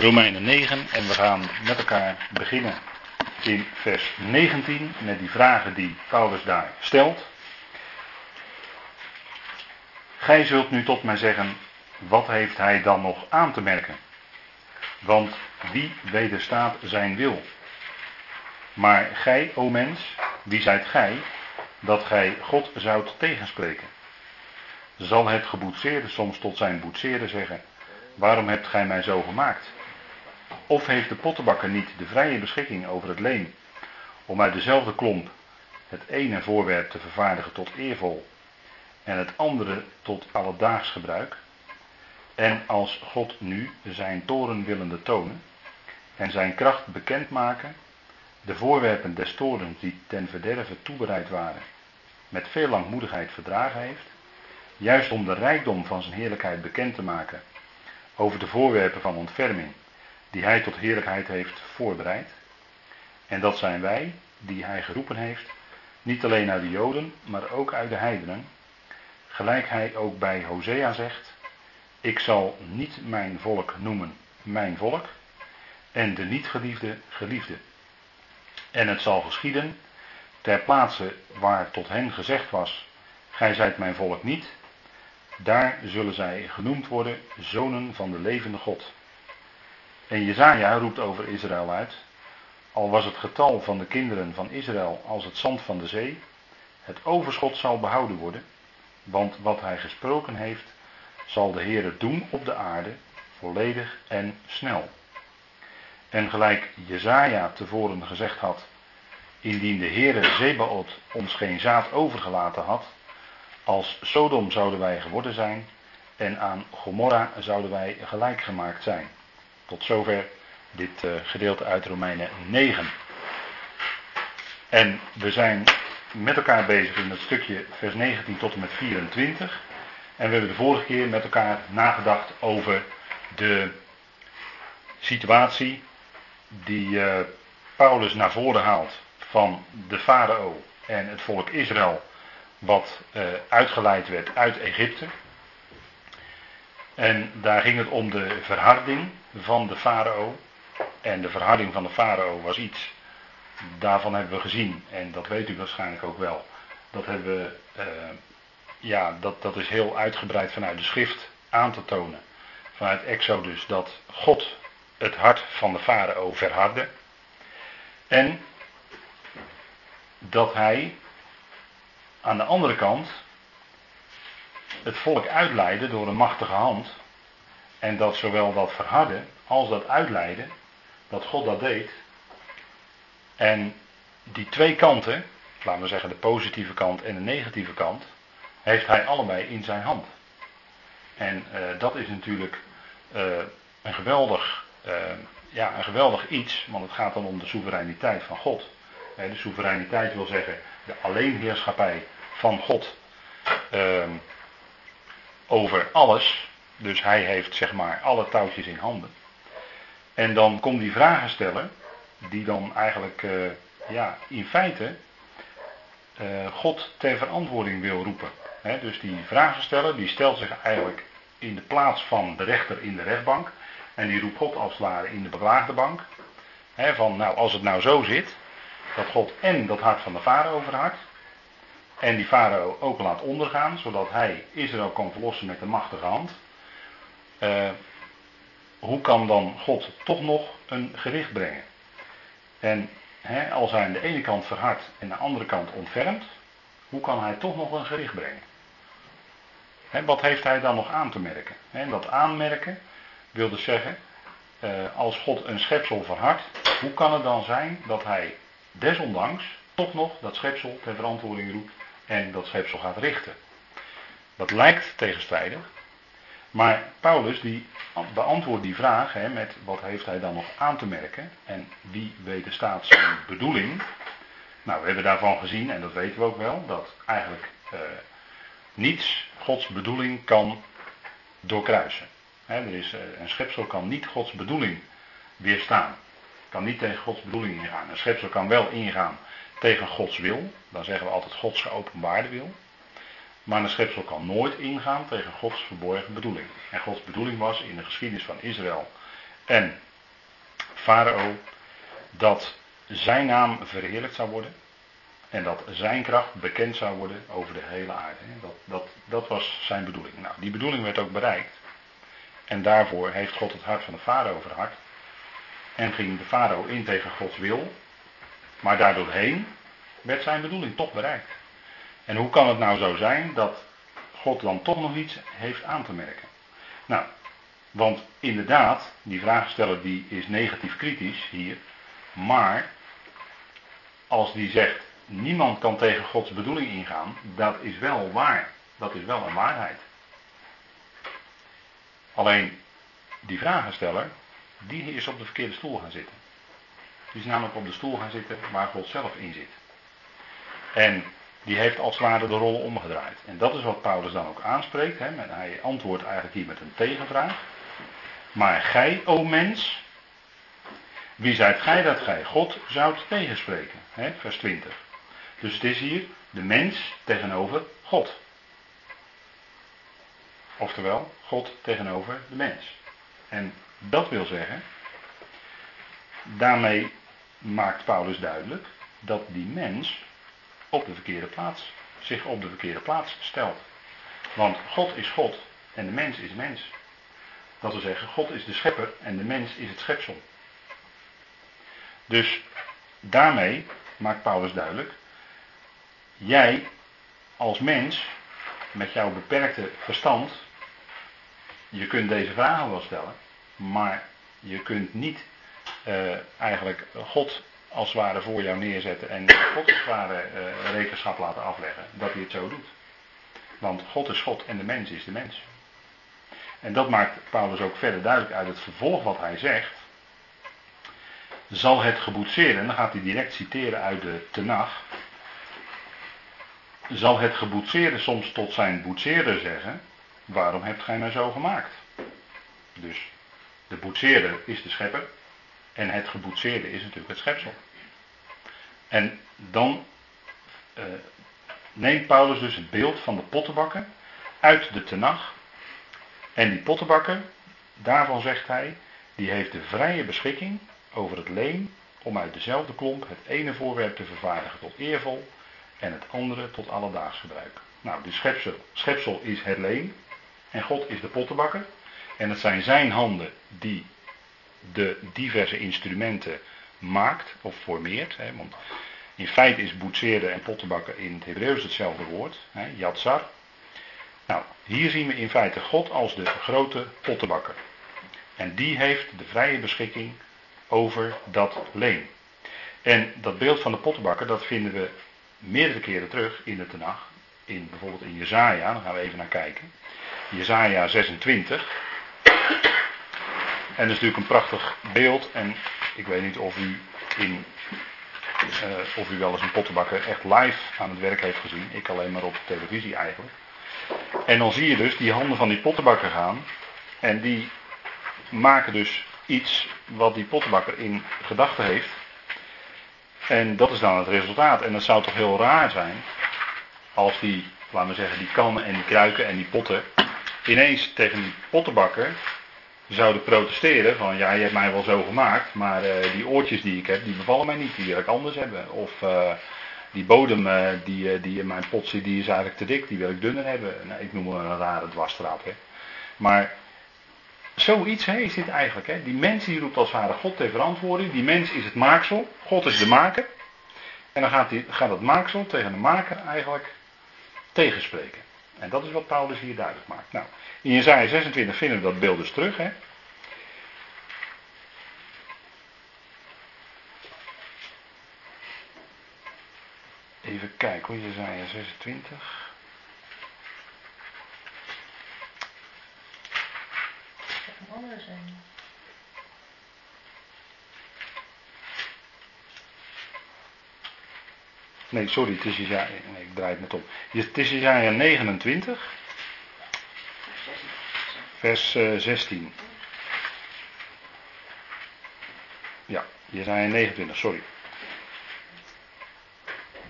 Romeinen 9 en we gaan met elkaar beginnen in vers 19 met die vragen die Paulus daar stelt. Gij zult nu tot mij zeggen, wat heeft hij dan nog aan te merken? Want wie wederstaat zijn wil? Maar gij, o mens, wie zijt gij, dat gij God zoudt tegenspreken? Zal het geboetseerde soms tot zijn boetseerde zeggen, waarom hebt gij mij zo gemaakt? Of heeft de pottenbakker niet de vrije beschikking over het leen om uit dezelfde klomp het ene voorwerp te vervaardigen tot eervol en het andere tot alledaags gebruik? En als God nu zijn toren willende tonen en zijn kracht bekendmaken, de voorwerpen des torens die ten verderve toebereid waren, met veel langmoedigheid verdragen heeft, juist om de rijkdom van zijn heerlijkheid bekend te maken over de voorwerpen van ontferming die hij tot heerlijkheid heeft voorbereid. En dat zijn wij, die hij geroepen heeft, niet alleen uit de Joden, maar ook uit de heidenen. Gelijk hij ook bij Hosea zegt, ik zal niet mijn volk noemen mijn volk, en de niet geliefde geliefde. En het zal geschieden, ter plaatse waar tot hen gezegd was, gij zijt mijn volk niet, daar zullen zij genoemd worden zonen van de levende God. En Jezaja roept over Israël uit, al was het getal van de kinderen van Israël als het zand van de zee, het overschot zal behouden worden, want wat hij gesproken heeft, zal de Heere doen op de aarde, volledig en snel. En gelijk Jezaja tevoren gezegd had, indien de Heere Zebaot ons geen zaad overgelaten had, als Sodom zouden wij geworden zijn en aan Gomorra zouden wij gelijk gemaakt zijn. Tot zover dit uh, gedeelte uit Romeinen 9. En we zijn met elkaar bezig in het stukje vers 19 tot en met 24. En we hebben de vorige keer met elkaar nagedacht over de situatie die uh, Paulus naar voren haalt van de farao en het volk Israël wat uh, uitgeleid werd uit Egypte. En daar ging het om de verharding van de farao. En de verharding van de farao was iets, daarvan hebben we gezien, en dat weet u waarschijnlijk ook wel. Dat hebben we, uh, ja, dat, dat is heel uitgebreid vanuit de schrift aan te tonen. Vanuit Exodus dat God het hart van de farao verhardde. En dat hij aan de andere kant het volk uitleidde door een machtige hand. En dat zowel dat verharden als dat uitleiden, dat God dat deed. En die twee kanten, laten we zeggen de positieve kant en de negatieve kant, heeft hij allebei in zijn hand. En uh, dat is natuurlijk uh, een geweldig, uh, ja, een geweldig iets, want het gaat dan om de soevereiniteit van God. de soevereiniteit wil zeggen de alleenheerschappij van God ehm, over alles. Dus hij heeft zeg maar alle touwtjes in handen. En dan komt die vragen stellen, die dan eigenlijk uh, ja, in feite uh, God ter verantwoording wil roepen. Dus die vragen stellen, die stelt zich eigenlijk in de plaats van de rechter in de rechtbank. En die roept God als het ware in de beklaagde bank. Van nou, als het nou zo zit, dat God en dat hart van de farao verhardt. En die farao ook laat ondergaan, zodat hij Israël kan verlossen met de machtige hand. Uh, hoe kan dan God toch nog een gericht brengen? En als hij aan de ene kant verhardt en aan de andere kant ontfermt, hoe kan hij toch nog een gericht brengen? Wat heeft hij dan nog aan te merken? En dat aanmerken wil dus zeggen, uh, als God een schepsel verhardt, hoe kan het dan zijn dat hij desondanks toch nog dat schepsel ter verantwoording roept en dat schepsel gaat richten? Dat lijkt tegenstrijdig, maar Paulus die beantwoordt die vraag hè, met wat heeft hij dan nog aan te merken en wie wederstaat zijn bedoeling. Nou, we hebben daarvan gezien, en dat weten we ook wel, dat eigenlijk eh, niets Gods bedoeling kan doorkruisen. Er is, eh, een schepsel kan niet Gods bedoeling weerstaan. Kan niet tegen Gods bedoeling ingaan. Een schepsel kan wel ingaan tegen Gods wil. Dan zeggen we altijd Gods geopenbaarde wil. Maar een schepsel kan nooit ingaan tegen Gods verborgen bedoeling. En Gods bedoeling was in de geschiedenis van Israël en farao dat zijn naam verheerlijkt zou worden. En dat zijn kracht bekend zou worden over de hele aarde. Dat, dat, dat was zijn bedoeling. Nou, die bedoeling werd ook bereikt. En daarvoor heeft God het hart van de farao verhard. En ging de farao in tegen Gods wil. Maar daardoorheen werd zijn bedoeling toch bereikt. En hoe kan het nou zo zijn dat God dan toch nog iets heeft aan te merken? Nou, want inderdaad, die vraagsteller die is negatief kritisch hier. Maar als die zegt, niemand kan tegen Gods bedoeling ingaan, dat is wel waar. Dat is wel een waarheid. Alleen, die vragensteller, die is op de verkeerde stoel gaan zitten. Die is namelijk op de stoel gaan zitten waar God zelf in zit. En die heeft als het ware de rollen omgedraaid. En dat is wat Paulus dan ook aanspreekt. Hè? Hij antwoordt eigenlijk hier met een tegenvraag. Maar gij, o mens, wie zijt gij dat gij God zoudt tegenspreken? Hè? Vers 20. Dus het is hier de mens tegenover God. Oftewel, God tegenover de mens. En dat wil zeggen, daarmee maakt Paulus duidelijk dat die mens op de verkeerde plaats, zich op de verkeerde plaats stelt. Want God is God en de mens is mens. Dat wil zeggen, God is de schepper en de mens is het schepsel. Dus daarmee maakt Paulus duidelijk, jij als mens met jouw beperkte verstand, je kunt deze vragen wel stellen, maar je kunt niet uh, eigenlijk God als het ware voor jou neerzetten en God als het ware uh, rekenschap laten afleggen dat hij het zo doet. Want God is God en de mens is de mens. En dat maakt Paulus ook verder duidelijk uit het vervolg wat hij zegt. Zal het geboetseerde, en dan gaat hij direct citeren uit de Tenach. Zal het geboetseerde soms tot zijn boetseerder zeggen: Waarom hebt gij mij zo gemaakt? Dus de boetseerder is de schepper. En het geboetseerde is natuurlijk het schepsel. En dan uh, neemt Paulus dus het beeld van de pottenbakker uit de tenag. En die pottenbakker, daarvan zegt hij, die heeft de vrije beschikking over het leem om uit dezelfde klomp het ene voorwerp te vervaardigen tot eervol en het andere tot alledaags gebruik. Nou, de schepsel, schepsel is het leem en God is de pottenbakker. En het zijn zijn handen die de diverse instrumenten maakt of formeert. Hè, want in feite is boetseren en pottenbakken in het Hebreeuws hetzelfde woord, hè, yatsar. Nou, hier zien we in feite God als de grote pottenbakker. En die heeft de vrije beschikking over dat leem. En dat beeld van de pottenbakker, dat vinden we meerdere keren terug in de Tenach. In, bijvoorbeeld in Jezaja, daar gaan we even naar kijken. Jezaja 26. En dat is natuurlijk een prachtig beeld. En ik weet niet of u, in, uh, of u wel eens een pottenbakker echt live aan het werk heeft gezien. Ik alleen maar op televisie eigenlijk. En dan zie je dus die handen van die pottenbakker gaan. En die maken dus iets wat die pottenbakker in gedachten heeft. En dat is dan het resultaat. En dat zou toch heel raar zijn als die, laten we zeggen, die kannen en die kruiken en die potten ineens tegen die pottenbakker zouden protesteren van ja, je hebt mij wel zo gemaakt, maar uh, die oortjes die ik heb, die bevallen mij niet, die wil ik anders hebben. Of uh, die bodem uh, die, die in mijn pot zit, die is eigenlijk te dik, die wil ik dunner hebben. Nou, ik noem het een rare dwarsstraat. Hè. Maar zoiets hè, is dit eigenlijk. Hè. Die mens die roept als vader God ter verantwoording. Die mens is het maaksel, God is de maker. En dan gaat, die, gaat het maaksel tegen de maker eigenlijk tegenspreken. En dat is wat Paulus hier duidelijk maakt. Nou, in Jezaja 26 vinden we dat beeld dus terug. Hè? Even kijken hoor, Jezaja 26. Een andere zijn. Nee, sorry, het is Jezaja, nee, ik draai het om. Het is Jezaja 29 vers 16. Eh, ja, Jezaja 29, sorry.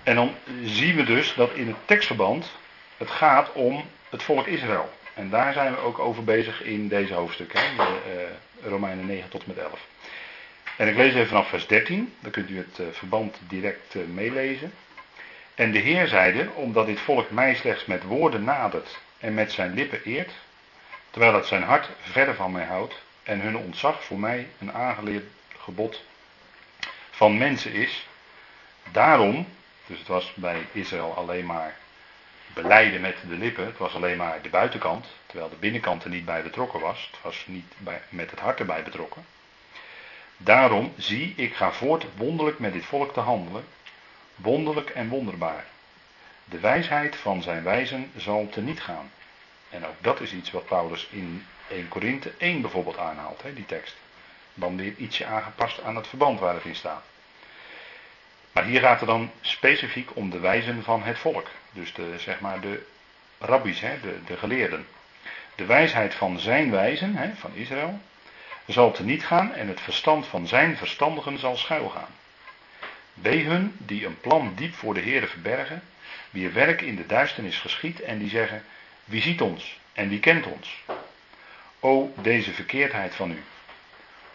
En dan zien we dus dat in het tekstverband het gaat om het volk Israël. En daar zijn we ook over bezig in deze hoofdstuk, hè, de, uh, Romeinen 9 tot met 11. En ik lees even vanaf vers 13, dan kunt u het verband direct meelezen. En de Heer zeide, omdat dit volk mij slechts met woorden nadert en met zijn lippen eert, terwijl het zijn hart verder van mij houdt en hun ontzag voor mij een aangeleerd gebod van mensen is. Daarom, dus het was bij Israël alleen maar beleiden met de lippen, het was alleen maar de buitenkant, terwijl de binnenkant er niet bij betrokken was, het was niet met het hart erbij betrokken. Daarom zie, ik ga voort wonderlijk met dit volk te handelen, wonderlijk en wonderbaar. De wijsheid van zijn wijzen zal teniet gaan. En ook dat is iets wat Paulus in 1 Korinthe 1 bijvoorbeeld aanhaalt, hè, die tekst. Dan weer ietsje aangepast aan het verband waar het in staat. Maar hier gaat het dan specifiek om de wijzen van het volk. Dus de, zeg maar de rabbies, hè, de, de geleerden. De wijsheid van zijn wijzen, hè, van Israël, zal teniet gaan en het verstand van zijn verstandigen zal schuilgaan. Wee hun die een plan diep voor de Heeren verbergen, wie werk in de duisternis geschiet en die zeggen, wie ziet ons en wie kent ons? O, deze verkeerdheid van u.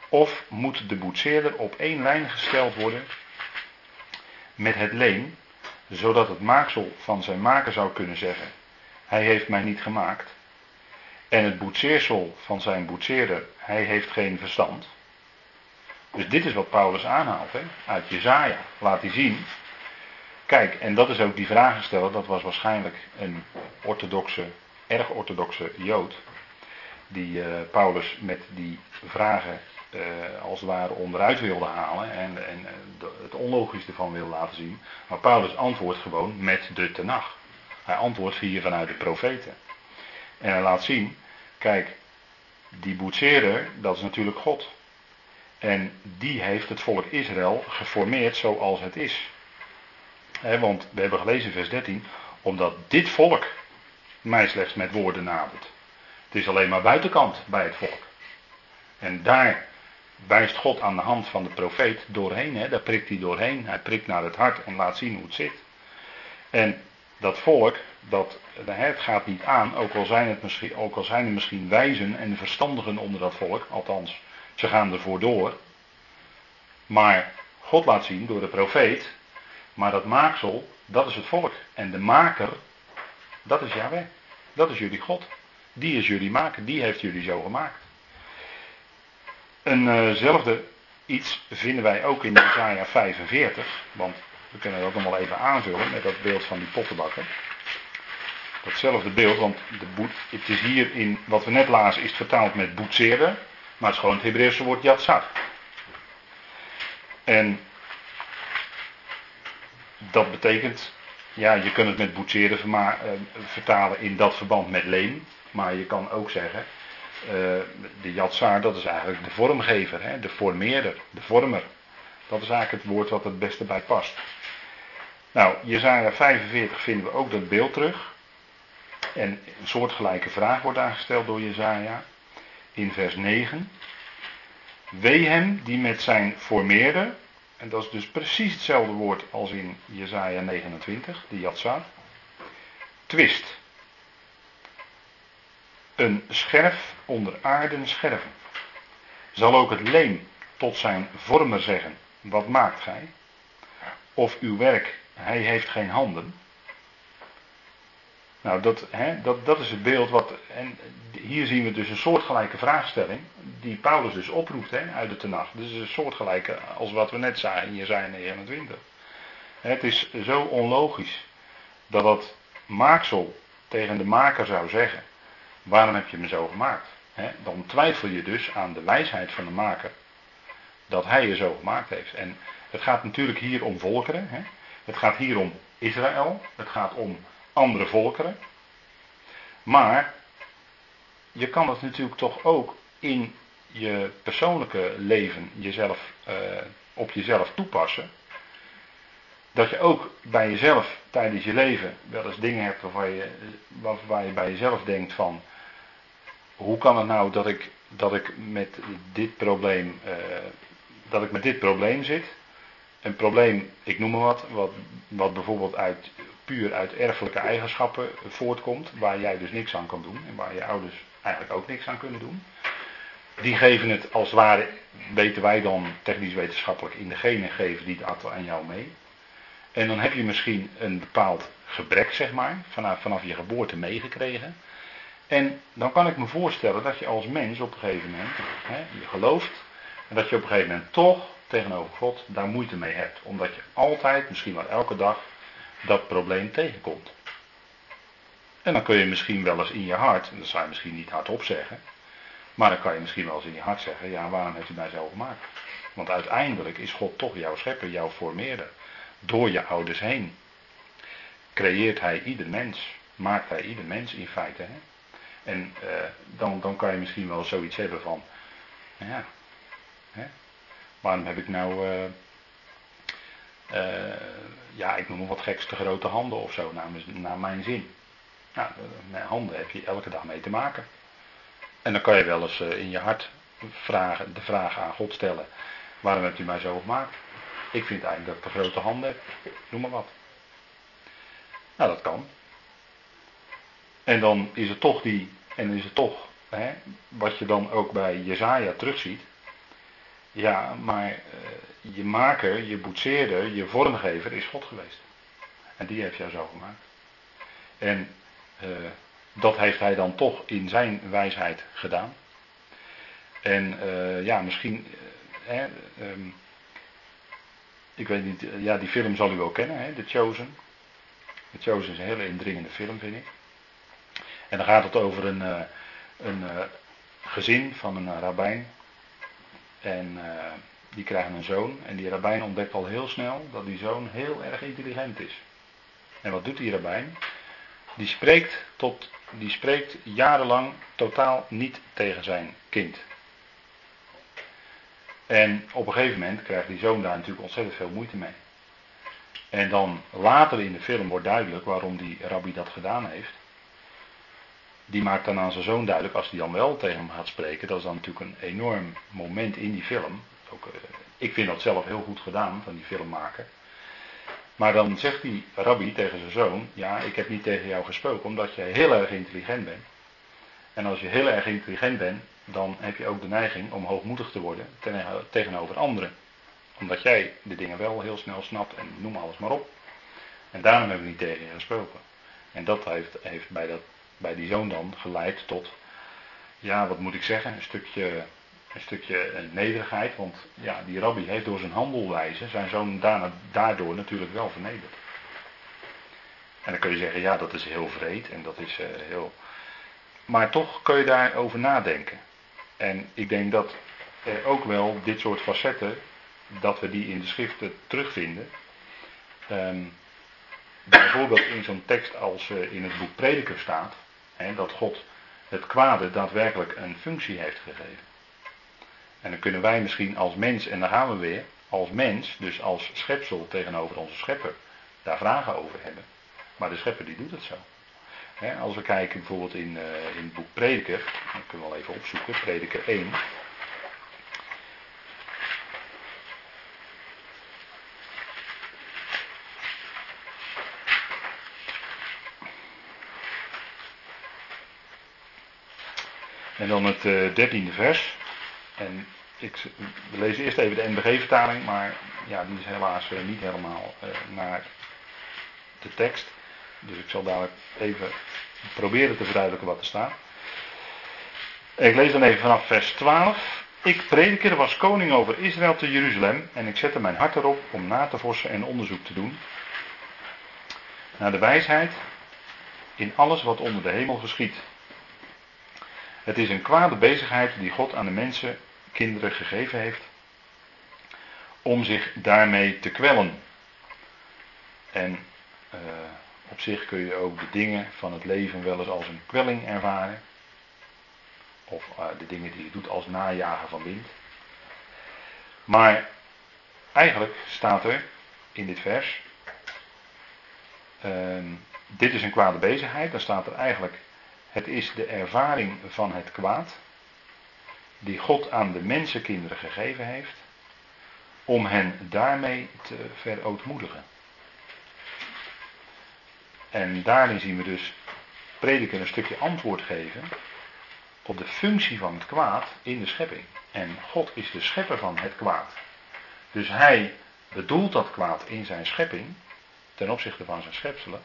Of moet de boetseerder op één lijn gesteld worden met het leen, zodat het maaksel van zijn maker zou kunnen zeggen, hij heeft mij niet gemaakt. En het boetseersel van zijn boetseerder, hij heeft geen verstand. Dus dit is wat Paulus aanhaalt, hè? uit Jezaja. Laat hij zien. Kijk, en dat is ook die vragen stellen, dat was waarschijnlijk een orthodoxe, erg orthodoxe Jood. Die uh, Paulus met die vragen uh, als het ware onderuit wilde halen en, en uh, het onlogisch ervan wilde laten zien. Maar Paulus antwoordt gewoon met de tenag. Hij antwoordt hier vanuit de profeten. En hij laat zien, kijk, die boetseerder, dat is natuurlijk God. En die heeft het volk Israël geformeerd zoals het is. want we hebben gelezen vers 13, omdat dit volk mij slechts met woorden nadert. Het is alleen maar buitenkant bij het volk. En daar wijst God aan de hand van de profeet doorheen. Daar prikt hij doorheen. Hij prikt naar het hart en laat zien hoe het zit. En dat volk, dat, het gaat niet aan, ook al, zijn het misschien, ook al zijn er misschien wijzen en verstandigen onder dat volk, althans ze gaan ervoor door. Maar God laat zien door de profeet. Maar dat maaksel, dat is het volk. En de maker, dat is Yahweh. Dat is jullie God. Die is jullie maker. Die heeft jullie zo gemaakt. Eenzelfde uh iets vinden wij ook in Isaiah 45. Want we kunnen dat nog wel even aanvullen met dat beeld van die pottenbakker. Datzelfde beeld, want de boet, het is hier in wat we net lazen, is vertaald met boetseren. Maar het is gewoon het Hebreeuwse woord yatsar. En dat betekent, ja, je kunt het met boetseren uh, vertalen in dat verband met leem. Maar je kan ook zeggen, uh, de yatsar, dat is eigenlijk de vormgever, hè, de formeerder, de vormer. Dat is eigenlijk het woord wat het beste bij past. Nou, Jezaja 45 vinden we ook dat beeld terug. En een soortgelijke vraag wordt aangesteld door Jezaja in vers 9. Wee hem die met zijn formeerde, en dat is dus precies hetzelfde woord als in Jesaja 29, die Yatsar, twist. Een scherf onder aarden scherven. Zal ook het leem tot zijn vormer zeggen, wat maakt gij? Of uw werk, hij heeft geen handen. Nou, dat, hè, dat, dat is het beeld wat. En hier zien we dus een soortgelijke vraagstelling. Die Paulus dus oproept hè, uit de Tenach. Dus een soortgelijke als wat we net zagen in Jezaja 29. Het is zo onlogisch dat dat maaksel tegen de maker zou zeggen: Waarom heb je me zo gemaakt? dan twijfel je dus aan de wijsheid van de maker dat hij je zo gemaakt heeft. En het gaat natuurlijk hier om volkeren. Het gaat hier om Israël. Het gaat om andere volkeren. Maar je kan het natuurlijk toch ook in je persoonlijke leven jezelf, uh, op jezelf toepassen. Dat je ook bij jezelf tijdens je leven wel eens dingen hebt waarvan je, waar je bij jezelf denkt van hoe kan het nou dat ik, dat ik met dit probleem uh, dat ik met dit probleem zit. Een probleem, ik noem maar wat, wat, wat bijvoorbeeld uit puur uit erfelijke eigenschappen voortkomt, waar jij dus niks aan kan doen en waar je ouders eigenlijk ook niks aan kunnen doen. die geven het als ware, weten wij dan technisch wetenschappelijk, in de genen geven die het aan jou mee. En dan heb je misschien een bepaald gebrek, zeg maar, vanaf, vanaf je geboorte meegekregen. En dan kan ik me voorstellen dat je als mens op een gegeven moment, hè, je gelooft, en dat je op een gegeven moment toch tegenover God daar moeite mee hebt. Omdat je altijd, misschien wel elke dag, dat probleem tegenkomt. En dan kun je misschien wel eens in je hart, en dat zou je misschien niet hardop zeggen, maar dan kan je misschien wel eens in je hart zeggen, ja, waarom heeft u mij zo gemaakt? Want uiteindelijk is God toch jouw schepper, jouw formeerder. Door je ouders heen. Creëert hij ieder mens. Maakt hij ieder mens in feite. Hè? En uh, dan, dan kan je misschien wel zoiets hebben van, ja, hè? waarom heb ik nou, uh, ja, ik noem nog wat geks, te grote handen of zo, naar, naar mijn zin. Nou, met handen heb je elke dag mee te maken. En dan kan je wel eens in je hart vragen, de vraag aan God stellen, waarom hebt u mij zo gemaakt? Ik vind eigenlijk dat ik te grote handen heb, noem maar wat. Nou, dat kan. En dan is het toch die, en is het toch, hè, wat je dan ook bij Jezaja terugziet. Ja, maar uh, je maker, je boetseerder, je vormgever is God geweest. En die heeft jou zo gemaakt. En uh, dat heeft hij dan toch in zijn wijsheid gedaan. En uh, ja, misschien, um, ik weet niet, ja, die film zal u wel kennen, hè, The Chosen. The Chosen is een hele indringende film, vind ik. En dan gaat het over een, een gezin van een rabbijn. En uh, die krijgen een zoon. En die rabbijn ontdekt al heel snel dat die zoon heel erg intelligent is. En wat doet die rabbijn? Die spreekt, tot, die spreekt jarenlang totaal niet tegen zijn kind. En op een gegeven moment krijgt die zoon daar natuurlijk ontzettend veel moeite mee. En dan later in de film wordt duidelijk waarom die rabbi dat gedaan heeft. Die maakt dan aan zijn zoon duidelijk, als hij dan wel tegen hem gaat spreken, dat is dan natuurlijk een enorm moment in die film. Ook, uh, ik vind dat zelf heel goed gedaan, van die filmmaker. Maar dan zegt die rabbi tegen zijn zoon, ja, ik heb niet tegen jou gesproken, omdat jij heel erg intelligent bent. En als je heel erg intelligent bent, dan heb je ook de neiging om hoogmoedig te worden tegenover anderen. Omdat jij de dingen wel heel snel snapt en noem alles maar op. En daarom hebben we niet tegen je gesproken. En dat heeft, heeft bij, dat, bij die zoon dan geleid tot, ja, wat moet ik zeggen, een stukje, een stukje nederigheid. Want ja, die rabbi heeft door zijn handelwijze zijn zoon daarna, daardoor natuurlijk wel vernederd. En dan kun je zeggen, ja, dat is heel vreed en dat is uh, heel. Maar toch kun je daarover nadenken. En ik denk dat er ook wel dit soort facetten, dat we die in de schriften terugvinden. Um, bijvoorbeeld in zo'n tekst als uh, in het boek Prediker staat, dat God het kwade daadwerkelijk een functie heeft gegeven. En dan kunnen wij misschien als mens, en daar gaan we weer, als mens, dus als schepsel tegenover onze schepper, daar vragen over hebben. Maar de schepper die doet het zo. Als we kijken bijvoorbeeld in, uh, in het boek Prediker, dat kunnen we wel even opzoeken, Prediker 1. En dan het uh, dertiende vers. En ik, we lezen eerst even de NBG-vertaling, maar ja, die is helaas uh, niet helemaal naar de tekst. Dus ik zal dadelijk even proberen te verduidelijken wat er staat. Ik lees dan even vanaf vers 12. Ik, prediker, was koning over Israël te Jeruzalem en ik zette mijn hart erop om na te vorsen en onderzoek te doen naar de wijsheid in alles wat onder de hemel geschiet. Het is een kwade bezigheid die God aan de mensen, kinderen gegeven heeft, om zich daarmee te kwellen. En uh, op zich kun je ook de dingen van het leven wel eens als een kwelling ervaren. Of uh, de dingen die je doet als najagen van wind. Maar eigenlijk staat er in dit vers. Uh, dit is een kwade bezigheid. Dan staat er eigenlijk. Het is de ervaring van het kwaad. Die God aan de mensenkinderen gegeven heeft. Om hen daarmee te verootmoedigen. En daarin zien we dus prediker een stukje antwoord geven op de functie van het kwaad in de schepping. En God is de schepper van het kwaad. Dus hij bedoelt dat kwaad in zijn schepping, ten opzichte van zijn schepselen,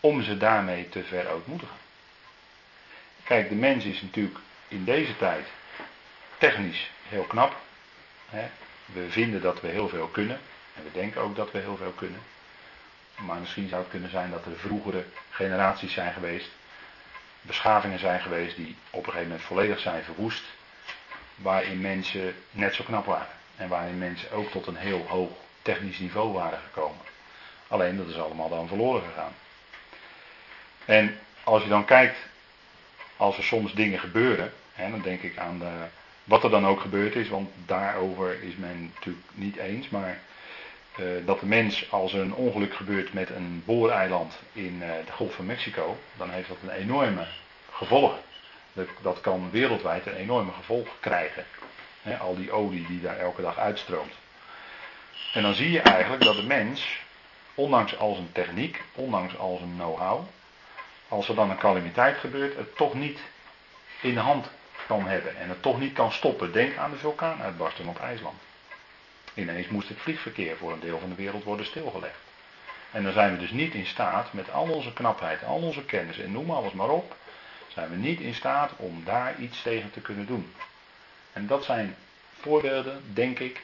om ze daarmee te verootmoedigen. Kijk, de mens is natuurlijk in deze tijd technisch heel knap. We vinden dat we heel veel kunnen. En we denken ook dat we heel veel kunnen. Maar misschien zou het kunnen zijn dat er vroegere generaties zijn geweest. Beschavingen zijn geweest die op een gegeven moment volledig zijn verwoest. Waarin mensen net zo knap waren. En waarin mensen ook tot een heel hoog technisch niveau waren gekomen. Alleen dat is allemaal dan verloren gegaan. En als je dan kijkt, als er soms dingen gebeuren, hè, dan denk ik aan de, wat er dan ook gebeurd is, want daarover is men natuurlijk niet eens, maar uh, dat de mens, als er een ongeluk gebeurt met een booreiland in uh, de Golf van Mexico, dan heeft dat een enorme gevolgen. Dat, dat kan wereldwijd een enorme gevolg krijgen. Hè, al die olie die daar elke dag uitstroomt. En dan zie je eigenlijk dat de mens, ondanks al zijn techniek, ondanks al zijn know-how, als er dan een calamiteit gebeurt, het toch niet in de hand kan hebben en het toch niet kan stoppen. Denk aan de vulkaanuitbarsting op IJsland. Ineens moest het vliegverkeer voor een deel van de wereld worden stilgelegd. En dan zijn we dus niet in staat, met al onze knapheid, al onze kennis en noem alles maar op, zijn we niet in staat om daar iets tegen te kunnen doen. En dat zijn voorbeelden, denk ik,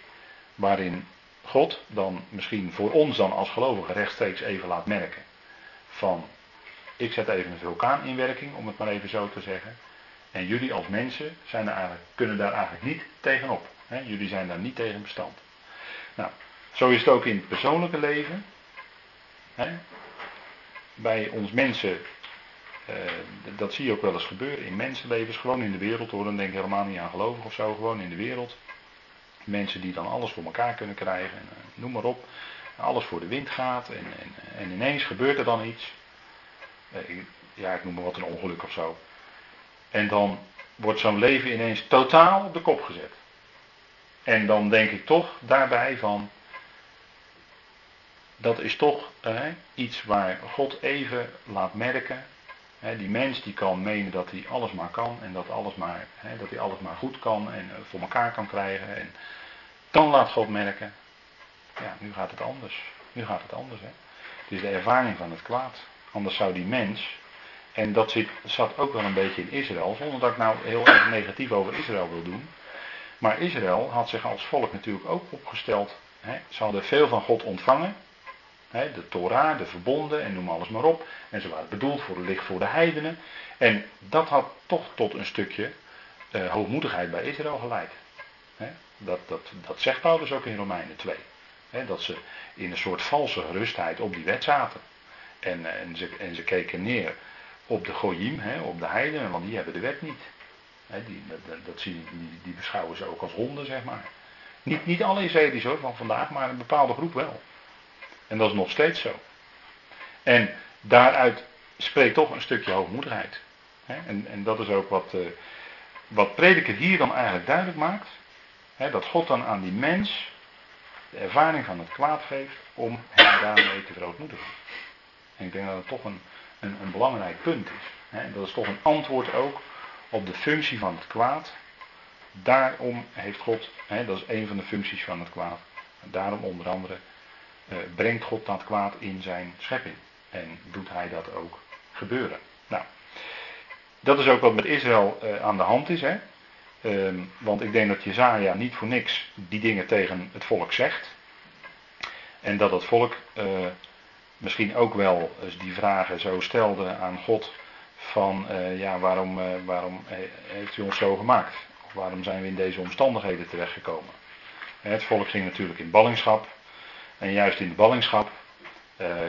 waarin God dan misschien voor ons dan als gelovigen rechtstreeks even laat merken van ik zet even een vulkaan in werking, om het maar even zo te zeggen. En jullie als mensen zijn er eigenlijk, kunnen daar eigenlijk niet tegenop. Hè? Jullie zijn daar niet tegen bestand. Nou, zo is het ook in het persoonlijke leven. Hè? Bij ons mensen, eh, dat zie je ook wel eens gebeuren in mensenlevens, gewoon in de wereld hoor, dan denk ik helemaal niet aan geloven of zo, gewoon in de wereld. Mensen die dan alles voor elkaar kunnen krijgen, en, eh, noem maar op. Alles voor de wind gaat en, en, en ineens gebeurt er dan iets. Eh, ja, ik noem maar wat een ongeluk of zo. En dan wordt zo'n leven ineens totaal op de kop gezet. En dan denk ik toch daarbij van, dat is toch iets waar God even laat merken. die mens die kan menen dat hij alles maar kan en dat, alles maar, dat hij alles maar goed kan en eh, voor elkaar kan krijgen. En dan laat God merken, ja, nu gaat het anders. Nu gaat het anders. Hè. Het is de ervaring van het kwaad. Anders zou die mens, en dat zit, zat ook wel een beetje in Israël, zonder dat ik nou heel erg negatief over Israël wil doen. Maar Israël had zich als volk natuurlijk ook opgesteld. Hè, ze hadden veel van God ontvangen. Hè, de Torah, de verbonden en noem alles maar op. En ze waren bedoeld voor de licht voor de heidenen. En dat had toch tot een stukje uh, hoogmoedigheid bij Israël geleid. Hè, dat, dat, dat zegt Paulus ook in Romeinen 2. dat ze in een soort valse gerustheid op die wet zaten. En, eh, en, ze, en ze keken neer op de Goyim, hè, op de heidenen, want die hebben de wet niet. Hè, die, dat, zien, die, die, beschouwen ze ook als honden, zeg maar. Niet, niet alle Israëli's hoor, van vandaag, maar een bepaalde groep wel. En dat is nog steeds zo. En daaruit spreekt toch een stukje hoogmoedigheid. Hè, en, en dat is ook wat, uh, wat prediker hier dan eigenlijk duidelijk maakt. Hè, dat God dan aan die mens de ervaring van het kwaad geeft om hem daarmee te verootmoedigen. En ik denk dat het toch een, een, een belangrijk punt is. En dat is toch een antwoord ook op de functie van het kwaad. Daarom heeft God, dat is een van de functies van het kwaad. Daarom onder andere eh, brengt God dat kwaad in zijn schepping. En doet hij dat ook gebeuren. Nou, dat is ook wat met Israël eh, aan de hand is. Hè? Ehm, want ik denk dat Jezaja niet voor niks die dingen tegen het volk zegt. En dat het volk uh, misschien ook wel eens die vragen zo stelde aan God van uh, ja, waarom, uh, waarom heeft u ons zo gemaakt? Of waarom zijn we in deze omstandigheden terechtgekomen? Het volk ging natuurlijk in ballingschap. En juist in de ballingschap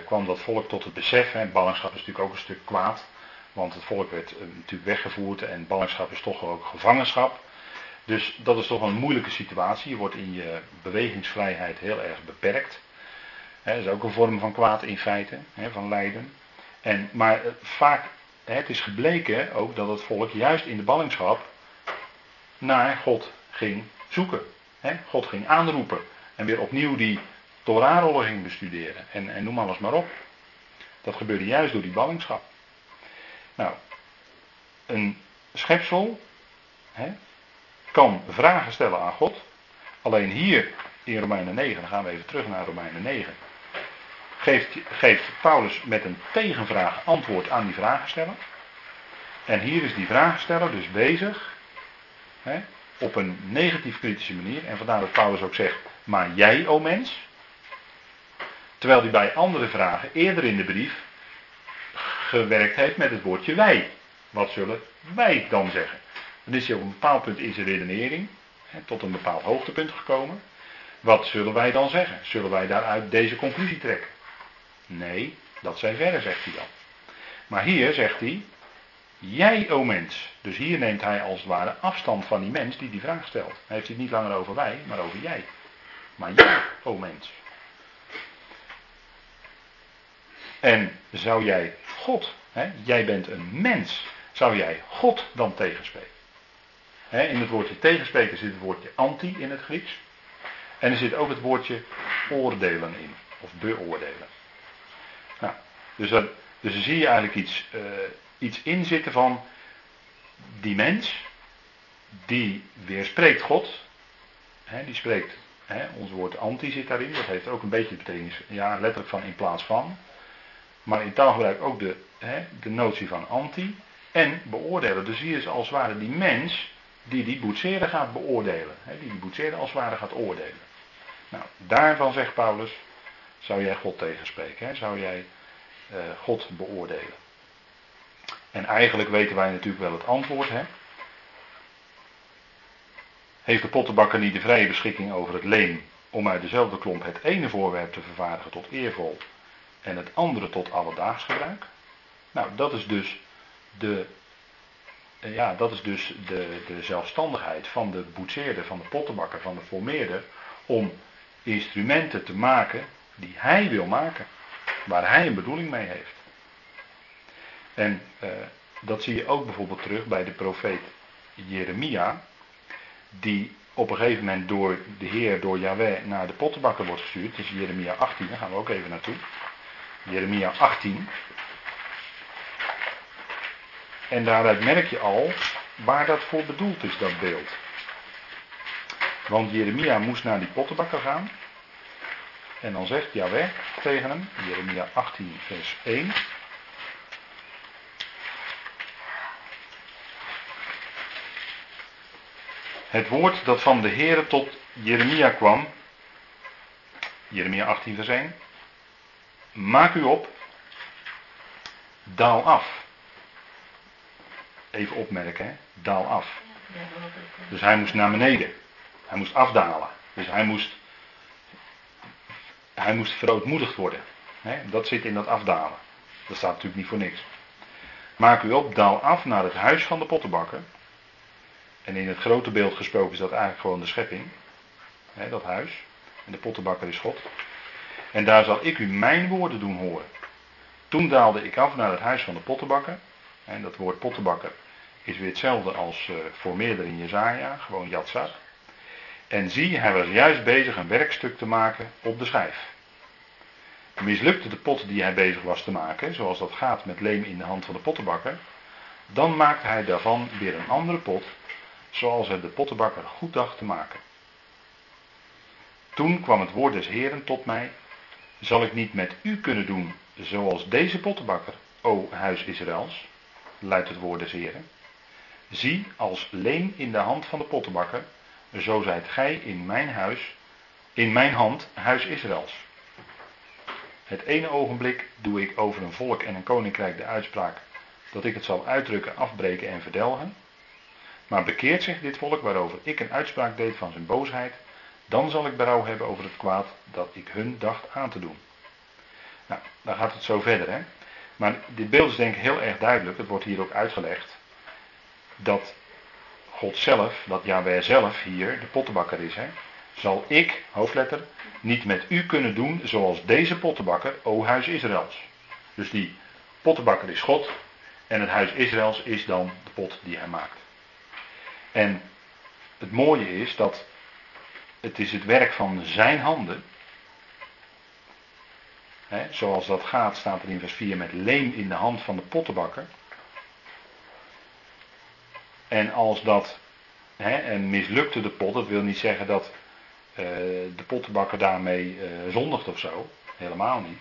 kwam dat volk tot het besef. Ballingschap is natuurlijk ook een stuk kwaad. Want het volk werd natuurlijk weggevoerd en ballingschap is toch ook gevangenschap. Dus dat is toch een moeilijke situatie. Je wordt in je bewegingsvrijheid heel erg beperkt. Dat is ook een vorm van kwaad in feite, van lijden. En, maar eh, vaak, het is gebleken ook dat het volk juist in de ballingschap naar God ging zoeken. God ging aanroepen en weer opnieuw die Torahrollen ging bestuderen. En, en noem alles maar op. Dat gebeurde juist door die ballingschap. Nou, een schepsel kan vragen stellen aan God. Alleen hier in Romeinen 9, dan gaan we even terug naar Romeinen 9. Geeft, Paulus met een tegenvraag antwoord aan die vragensteller. En hier is die vragensteller dus bezig hè, op een negatief kritische manier. En vandaar dat Paulus ook zegt, maar jij, o mens. Terwijl hij bij andere vragen eerder in de brief gewerkt heeft met het woordje wij. Wat zullen wij dan zeggen? Dan is hij op een bepaald punt in zijn redenering hè, tot een bepaald hoogtepunt gekomen. Wat zullen wij dan zeggen? Zullen wij daaruit deze conclusie trekken? Nee, dat zijn verre, zegt hij dan. Maar hier zegt hij, jij o mens. Dus hier neemt hij als het ware afstand van die mens die die vraag stelt. Hij heeft het niet langer over wij, maar over jij. Maar jij, o mens. En zou jij God, hè, jij bent een mens, zou jij God dan tegenspreken? In het woordje tegenspreken zit het woordje anti in het Grieks. En er zit ook het woordje oordelen in, of beoordelen. Dus, dat, dus dan zie je eigenlijk iets, uh, iets inzitten van die mens, die weerspreekt God, hè, die spreekt, hè, ons woord anti zit daarin, dat heeft ook een beetje de betekenis, ja, letterlijk van in plaats van. Maar in taalgebruik ook de, hè, de notie van anti en beoordelen. Dus hier is als het ware die mens die die boetseren gaat beoordelen. Hè, die die boetseren als het ware gaat oordelen. Nou, daarvan zegt Paulus, zou jij God tegenspreken? Hè? Zou jij God beoordelen? En eigenlijk weten wij natuurlijk wel het antwoord. Hè? Heeft de pottenbakker niet de vrije beschikking over het leem om uit dezelfde klomp het ene voorwerp te vervaardigen tot eervol en het andere tot alledaags gebruik? Nou, dat is dus de, ja, dat is dus de, de zelfstandigheid van de boetseerder, van de pottenbakker, van de formeerder, om instrumenten te maken die hij wil maken. Waar hij een bedoeling mee heeft. En uh, dat zie je ook bijvoorbeeld terug bij de profeet Jeremia. Die op een gegeven moment door de Heer, door Yahweh, naar de pottenbakker wordt gestuurd. Is Jeremia 18, daar gaan we ook even naartoe. Jeremia 18. En daaruit merk je al waar dat voor bedoeld is, dat beeld. Want Jeremia moest naar die pottenbakker gaan. En dan zegt Yahweh tegen hem, Jeremia 18, vers 1. Het woord dat van de Heere tot Jeremia kwam, Jeremia 18, vers 1. Maak u op, daal af. Even opmerken, hè? daal af. Dus hij moest naar beneden. Hij moest afdalen. Dus hij moest, hij moest verootmoedigd worden. dat zit in dat afdalen. Dat staat natuurlijk niet voor niks. Maak u op, daal af naar het huis van de pottenbakker. En in het grote beeld gesproken is dat eigenlijk gewoon de schepping. dat huis. En de pottenbakker is God. En daar zal ik u mijn woorden doen horen. Toen daalde ik af naar het huis van de pottenbakker. En dat woord pottenbakker is weer hetzelfde als uh, voor meerdere in Jezaja, gewoon Yatzar. En zie, hij was juist bezig een werkstuk te maken op de schijf. Mislukte de pot die hij bezig was te maken, zoals dat gaat met leem in de hand van de pottenbakker, dan maakte hij daarvan weer een andere pot, zoals het de pottenbakker goed dacht te maken. Toen kwam het woord des Heren tot mij, zal ik niet met u kunnen doen zoals deze pottenbakker, o huis Israëls, luidt het woord des Heren. Zie, als leem in de hand van de pottenbakker, zo zijt gij in mijn huis, in mijn hand, huis Israëls. Het ene ogenblik doe ik over een volk en een koninkrijk de uitspraak dat ik het zal uitdrukken, afbreken en verdelgen. Maar bekeert zich dit volk waarover ik een uitspraak deed van zijn boosheid, dan zal ik berouw hebben over het kwaad dat ik hun dacht aan te doen. Nou, dan gaat het zo verder, hè. Maar dit beeld is denk ik heel erg duidelijk, het wordt hier ook uitgelegd, dat God zelf, dat Yahweh zelf hier de pottenbakker is, hè, zal ik, hoofdletter, niet met u kunnen doen zoals deze pottenbakker, o huis Israëls. Dus die pottenbakker is God en het huis Israëls is dan de pot die hij maakt. En het mooie is dat het is het werk van zijn handen. Hè, zoals dat gaat, staat er in vers 4 met leem in de hand van de pottenbakker. En als dat hè, mislukte de pot, dat wil niet zeggen dat uh, de pottenbakker daarmee uh, zondigt of zo. Helemaal niet.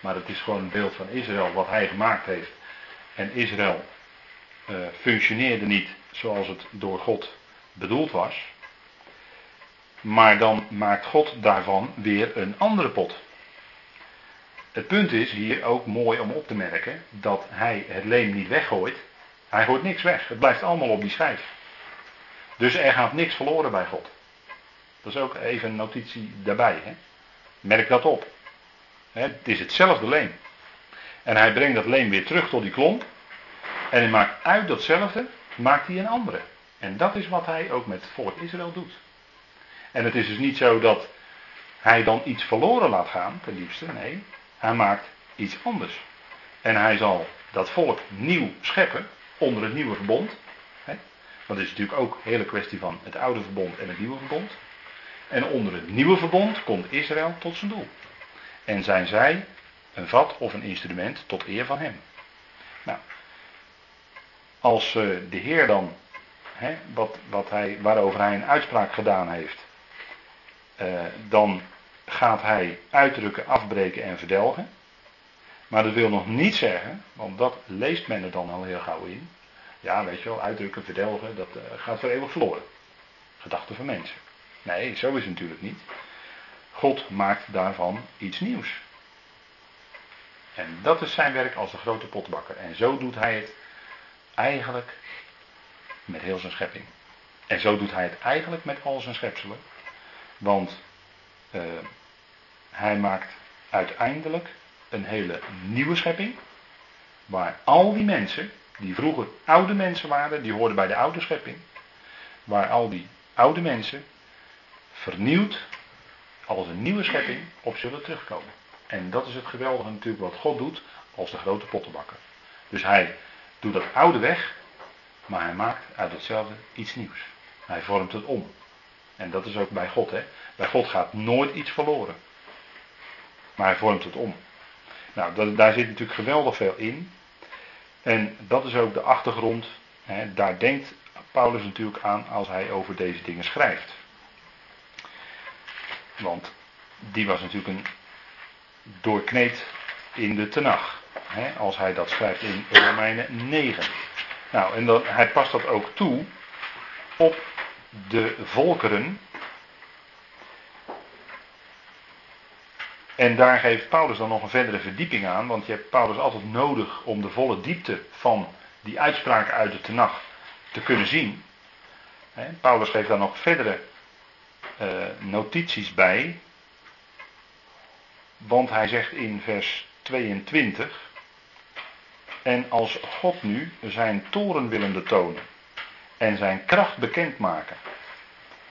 Maar het is gewoon een beeld van Israël wat hij gemaakt heeft. En Israël uh, functioneerde niet zoals het door God bedoeld was. Maar dan maakt God daarvan weer een andere pot. Het punt is hier ook mooi om op te merken dat hij het leem niet weggooit. Hij gooit niks weg. Het blijft allemaal op die schijf. Dus er gaat niks verloren bij God. Dat is ook even een notitie daarbij. Hè? Merk dat op. Het is hetzelfde leem. En hij brengt dat leem weer terug tot die klomp. En hij maakt uit datzelfde, maakt hij een andere. En dat is wat hij ook met het volk Israël doet. En het is dus niet zo dat hij dan iets verloren laat gaan, ten liefste. Nee, hij maakt iets anders. En hij zal dat volk nieuw scheppen onder het nieuwe verbond. Het is natuurlijk ook een hele kwestie van het oude verbond en het nieuwe verbond. En onder het nieuwe verbond komt Israël tot zijn doel. En zijn zij een vat of een instrument tot eer van hem. Nou, als uh, de Heer dan, hè, wat, wat hij, waarover hij een uitspraak gedaan heeft, uh, dan gaat hij uitdrukken, afbreken en verdelgen. Maar dat wil nog niet zeggen, want dat leest men er dan al heel gauw in. Ja, weet je wel, uitdrukken, verdelgen, dat uh, gaat voor eeuwig verloren. Gedachten van mensen. Nee, zo is het natuurlijk niet. God maakt daarvan iets nieuws. En dat is zijn werk als de grote potbakker. En zo doet hij het eigenlijk met heel zijn schepping. En zo doet hij het eigenlijk met al zijn schepselen. Want uh, hij maakt uiteindelijk een hele nieuwe schepping. Waar al die mensen, die vroeger oude mensen waren, die hoorden bij de oude schepping. Waar al die oude mensen vernieuwd als een nieuwe schepping op zullen terugkomen. En dat is het geweldige natuurlijk wat God doet als de grote pottenbakker. Dus hij doet dat oude weg, maar hij maakt uit hetzelfde iets nieuws. Hij vormt het om. En dat is ook bij God. Hè? Bij God gaat nooit iets verloren. Maar hij vormt het om. Nou, daar zit natuurlijk geweldig veel in. En dat is ook de achtergrond. Hè? Daar denkt Paulus natuurlijk aan als hij over deze dingen schrijft. Want die was natuurlijk een doorkneed in de tenag. Hè, als hij dat schrijft in Romeinen 9. Nou, en dan, hij past dat ook toe op de volkeren. En daar geeft Paulus dan nog een verdere verdieping aan, want je hebt Paulus altijd nodig om de volle diepte van die uitspraken uit de tenag te kunnen zien. Paulus geeft daar nog verdere uh, notities bij. Want hij zegt in vers 22. En als God nu zijn toren willende tonen en zijn kracht bekendmaken,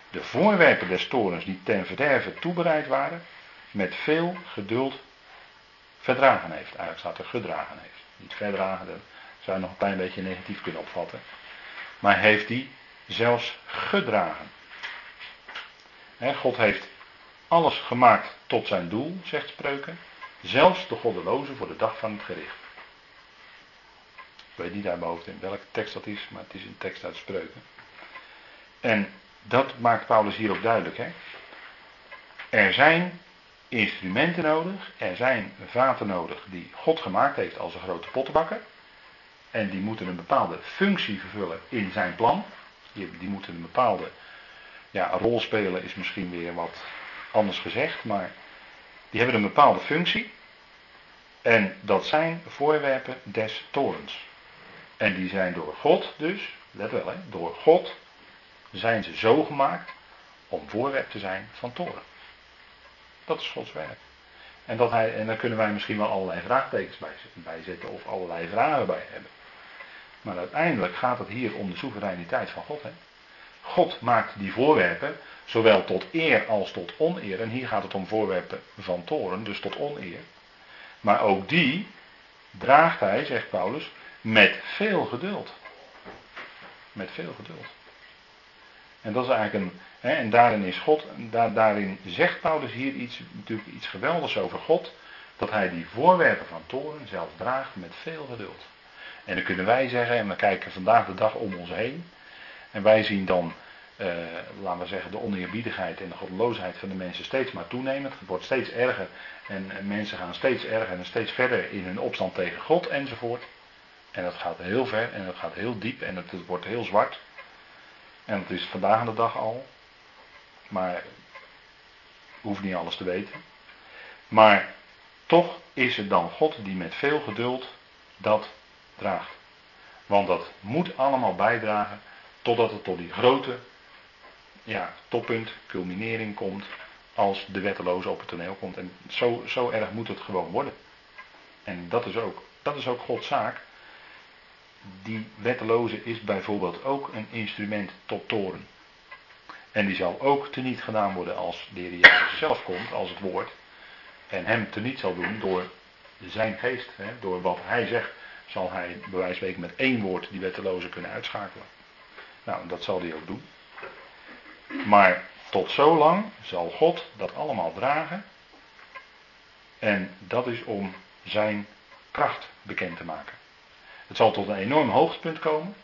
de voorwerpen des torens die ten verderve toebereid waren, met veel geduld verdragen heeft. Eigenlijk staat er gedragen heeft. Niet verdragen, dat zou je nog een klein beetje negatief kunnen opvatten. Maar heeft hij zelfs gedragen. God heeft alles gemaakt tot zijn doel, zegt Spreuken. Zelfs de goddeloze voor de dag van het gericht. Ik weet niet uit in welke tekst dat is, maar het is een tekst uit Spreuken. En dat maakt Paulus hier ook duidelijk. Er zijn instrumenten nodig, er zijn vaten nodig die God gemaakt heeft als een grote pottenbakker. En die moeten een bepaalde functie vervullen in zijn plan. Die, die moeten een bepaalde ja, rol spelen is misschien weer wat anders gezegd, maar die hebben een bepaalde functie. En dat zijn voorwerpen des torens. En die zijn door God dus, let wel hè, door God zijn ze zo gemaakt om voorwerp te zijn van toren. Dat is Gods werk. En, dat hij, en daar kunnen wij misschien wel allerlei vraagtekens bij, zetten of allerlei vragen bij hebben. Maar uiteindelijk gaat het hier om de soevereiniteit van God. Hè? God maakt die voorwerpen zowel tot eer als tot oneer. En hier gaat het om voorwerpen van toren, dus tot oneer. Maar ook die draagt hij, zegt Paulus, met veel geduld. Met veel geduld. En dat is eigenlijk een. En daarin is God, daar, daarin zegt Paulus hier iets, natuurlijk iets geweldigs over God. Dat hij die voorwerpen van toren zelf draagt met veel geduld. En dan kunnen wij zeggen, en we kijken vandaag de dag om ons heen. En wij zien dan, eh, laten we zeggen, de oneerbiedigheid en de goddeloosheid van de mensen steeds maar toenemen. Het wordt steeds erger en mensen gaan steeds erger en steeds verder in hun opstand tegen God enzovoort. En dat gaat heel ver en dat gaat heel diep en het, wordt heel zwart. En het is vandaag de dag al. Maar hoeft niet alles te weten. Maar toch is het dan God die met veel geduld dat draagt. Want dat moet allemaal bijdragen totdat het tot die grote ja, toppunt, culminering komt als de wetteloze op het toneel komt. En zo, zo erg moet het gewoon worden. En dat is ook, dat is ook Gods zaak. Die wetteloze is bijvoorbeeld ook een instrument tot toren. En die zal ook teniet gedaan worden als de Heer Jezus zelf komt, als het woord. En hem teniet zal doen door zijn geest. Hè, door wat hij zegt, zal hij bij wijze van met één woord die wetteloze kunnen uitschakelen. Nou, dat zal hij ook doen. Maar tot zo lang zal God dat allemaal dragen. En dat is om zijn kracht bekend te maken. Het zal tot een enorm hoogtepunt komen.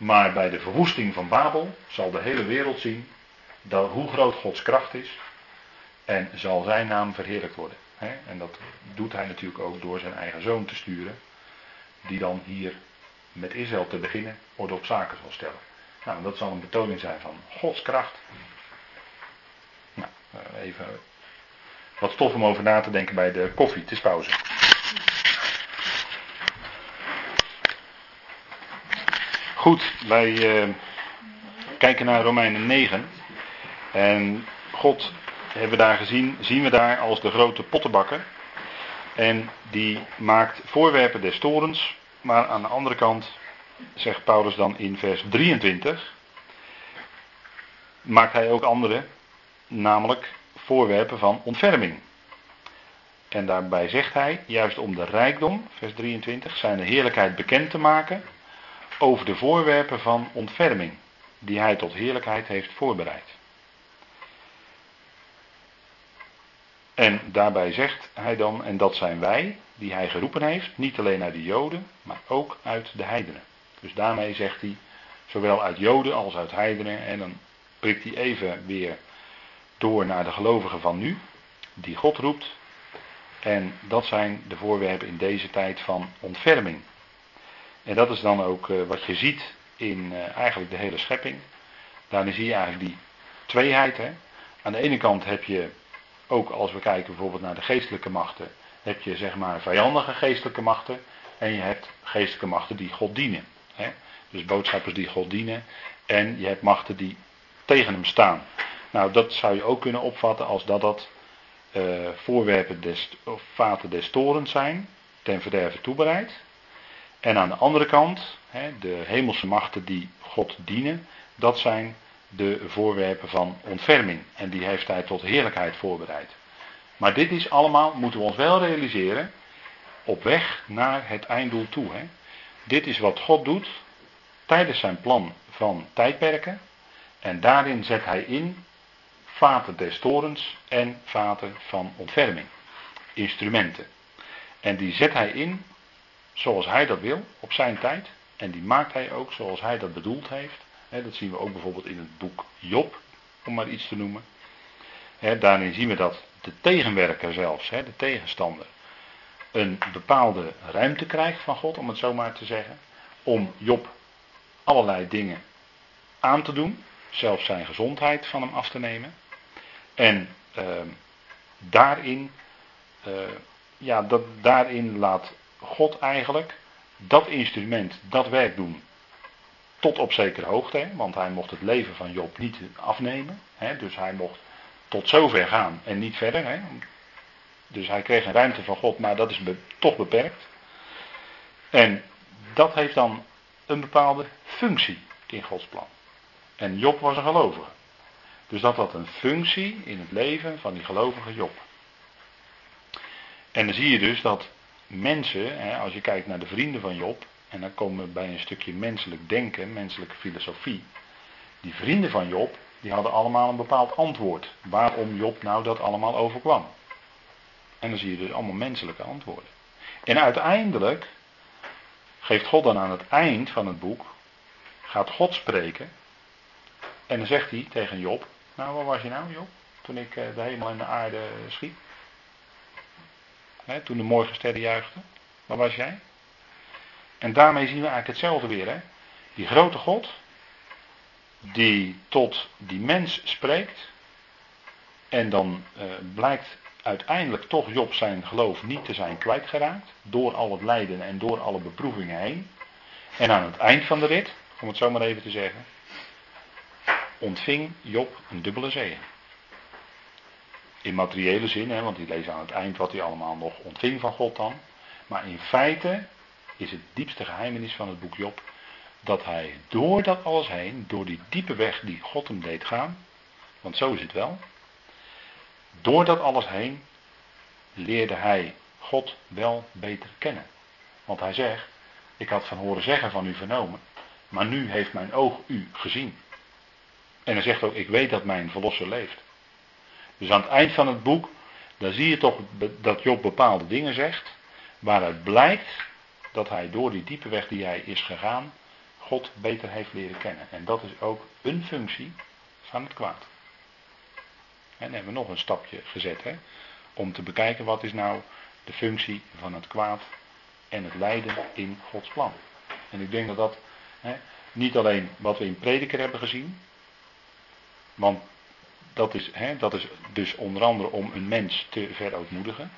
Maar bij de verwoesting van Babel zal de hele wereld zien dat, hoe groot Gods kracht is. En zal zijn naam verheerlijkt worden. En dat doet hij natuurlijk ook door zijn eigen zoon te sturen. Die dan hier met Israël te beginnen orde op zaken zal stellen. Nou, dat zal een betoning zijn van Gods kracht. Nou, eh, even wat stof om over na te denken bij de koffie. Het pauze. Goed, wij uh, kijken naar Romeinen 9. En God hebben we daar gezien, zien we daar als de grote pottenbakker. En die maakt voorwerpen des torens. Maar aan de andere kant, zegt Paulus dan in vers 23, maakt hij ook andere, namelijk voorwerpen van ontferming. En daarbij zegt hij, juist om de rijkdom, vers 23, zijn de heerlijkheid bekend te maken over de voorwerpen van ontferming, die hij tot heerlijkheid heeft voorbereid. En daarbij zegt hij dan, en dat zijn wij, die hij geroepen heeft, niet alleen uit de Joden, maar ook uit de heidenen. Dus daarmee zegt hij, zowel uit Joden als uit heidenen, en dan prikt hij even weer door naar de gelovigen van nu, die God roept. En dat zijn de voorwerpen in deze tijd van ontferming. En dat is dan ook uh, wat je ziet in uh, eigenlijk de hele schepping. Daarin zie je eigenlijk die tweeheid. Hè. Aan de ene kant heb je, ook als we kijken bijvoorbeeld naar de geestelijke machten, heb je zeg maar vijandige geestelijke machten. En je hebt geestelijke machten die God dienen. Hè. Dus boodschappers die God dienen. En je hebt machten die tegen hem staan. Nou, dat zou je ook kunnen opvatten als dat dat uh, voorwerpen des, of vaten des torens zijn, ten verderve toebereid. En aan de andere kant, de hemelse machten die God dienen, dat zijn de voorwerpen van ontferming. En die heeft hij tot heerlijkheid voorbereid. Maar dit is allemaal, moeten we ons wel realiseren, op weg naar het einddoel toe. Dit is wat God doet tijdens zijn plan van tijdperken. En daarin zet hij in vaten des torens en vaten van ontferming. Instrumenten. En die zet hij in zoals hij dat wil, op zijn tijd. En die maakt hij ook zoals hij dat bedoeld heeft. dat zien we ook bijvoorbeeld in het boek Job, om maar iets te noemen. daarin zien we dat de tegenwerker zelfs, de tegenstander, een bepaalde ruimte krijgt van God, om het zo maar te zeggen. Om Job allerlei dingen aan te doen, zelfs zijn gezondheid van hem af te nemen. En ehm, daarin, uh, ja, dat, daarin laat God eigenlijk dat instrument, dat werk doen. Tot op zekere hoogte, want hij mocht het leven van Job niet afnemen. Hè, dus hij mocht tot zover gaan en niet verder. Hè. Dus hij kreeg een ruimte van God, maar dat is toch beperkt. En dat heeft dan een bepaalde functie in Gods plan. En Job was een gelovige. Dus dat had een functie in het leven van die gelovige Job. En dan zie je dus dat mensen, als je kijkt naar de vrienden van Job, en dan komen we bij een stukje menselijk denken, menselijke filosofie. Die vrienden van Job, die hadden allemaal een bepaald antwoord. Waarom Job nou dat allemaal overkwam. En dan zie je dus allemaal menselijke antwoorden. En uiteindelijk geeft God dan aan het eind van het boek, gaat God spreken. En dan zegt hij tegen Job, nou waar was je nou Job? Toen ik eh, de hemel en de aarde schiep. Toen de morgensterren juichten. Waar was jij? En daarmee zien we eigenlijk hetzelfde weer. Hè? Die grote God, die tot die mens spreekt. En dan uh, blijkt uiteindelijk toch Job zijn geloof niet te zijn kwijtgeraakt. Door al het lijden en door alle beproevingen heen. En aan het eind van de rit, om het zo maar even te zeggen, ontving Job een dubbele zegen. In materiële zin, hè, want die lezen aan het eind wat hij allemaal nog ontving van God dan. Maar in feite is het diepste geheimenis van het boek Job dat hij door dat alles heen, door die diepe weg die God hem deed gaan, want zo is het wel, door dat alles heen leerde hij God wel beter kennen. Want hij zegt, ik had van horen zeggen van u vernomen, maar nu heeft mijn oog u gezien. En hij zegt ook, ik weet dat mijn verlosser leeft. Dus aan het eind van het boek, dan zie je toch dat Job bepaalde dingen zegt, waaruit blijkt dat hij door die diepe weg die hij is gegaan, God beter heeft leren kennen. En dat is ook een functie van het kwaad. En dan hebben we nog een stapje gezet, hè, om te bekijken wat is nou de functie van het kwaad en het lijden in Gods plan. En ik denk dat dat hè, niet alleen wat we in prediker hebben gezien, want dat is, hè, dat is dus onder andere om een mens te verootmoedigen.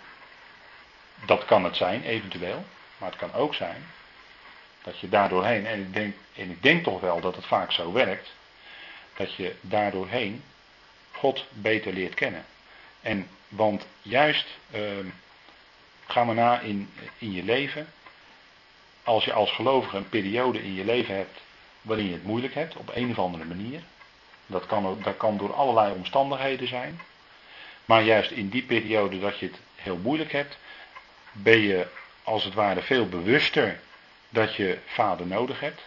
Dat kan het zijn, eventueel. Maar het kan ook zijn dat je daardoorheen, en ik denk, en ik denk toch wel dat het vaak zo werkt, dat je daardoorheen God beter leert kennen. En want juist, uh, ga maar na in, in je leven, als je als gelovige een periode in je leven hebt waarin je het moeilijk hebt, op een of andere manier, dat kan, dat kan door allerlei omstandigheden zijn, maar juist in die periode dat je het heel moeilijk hebt, ben je als het ware veel bewuster dat je vader nodig hebt.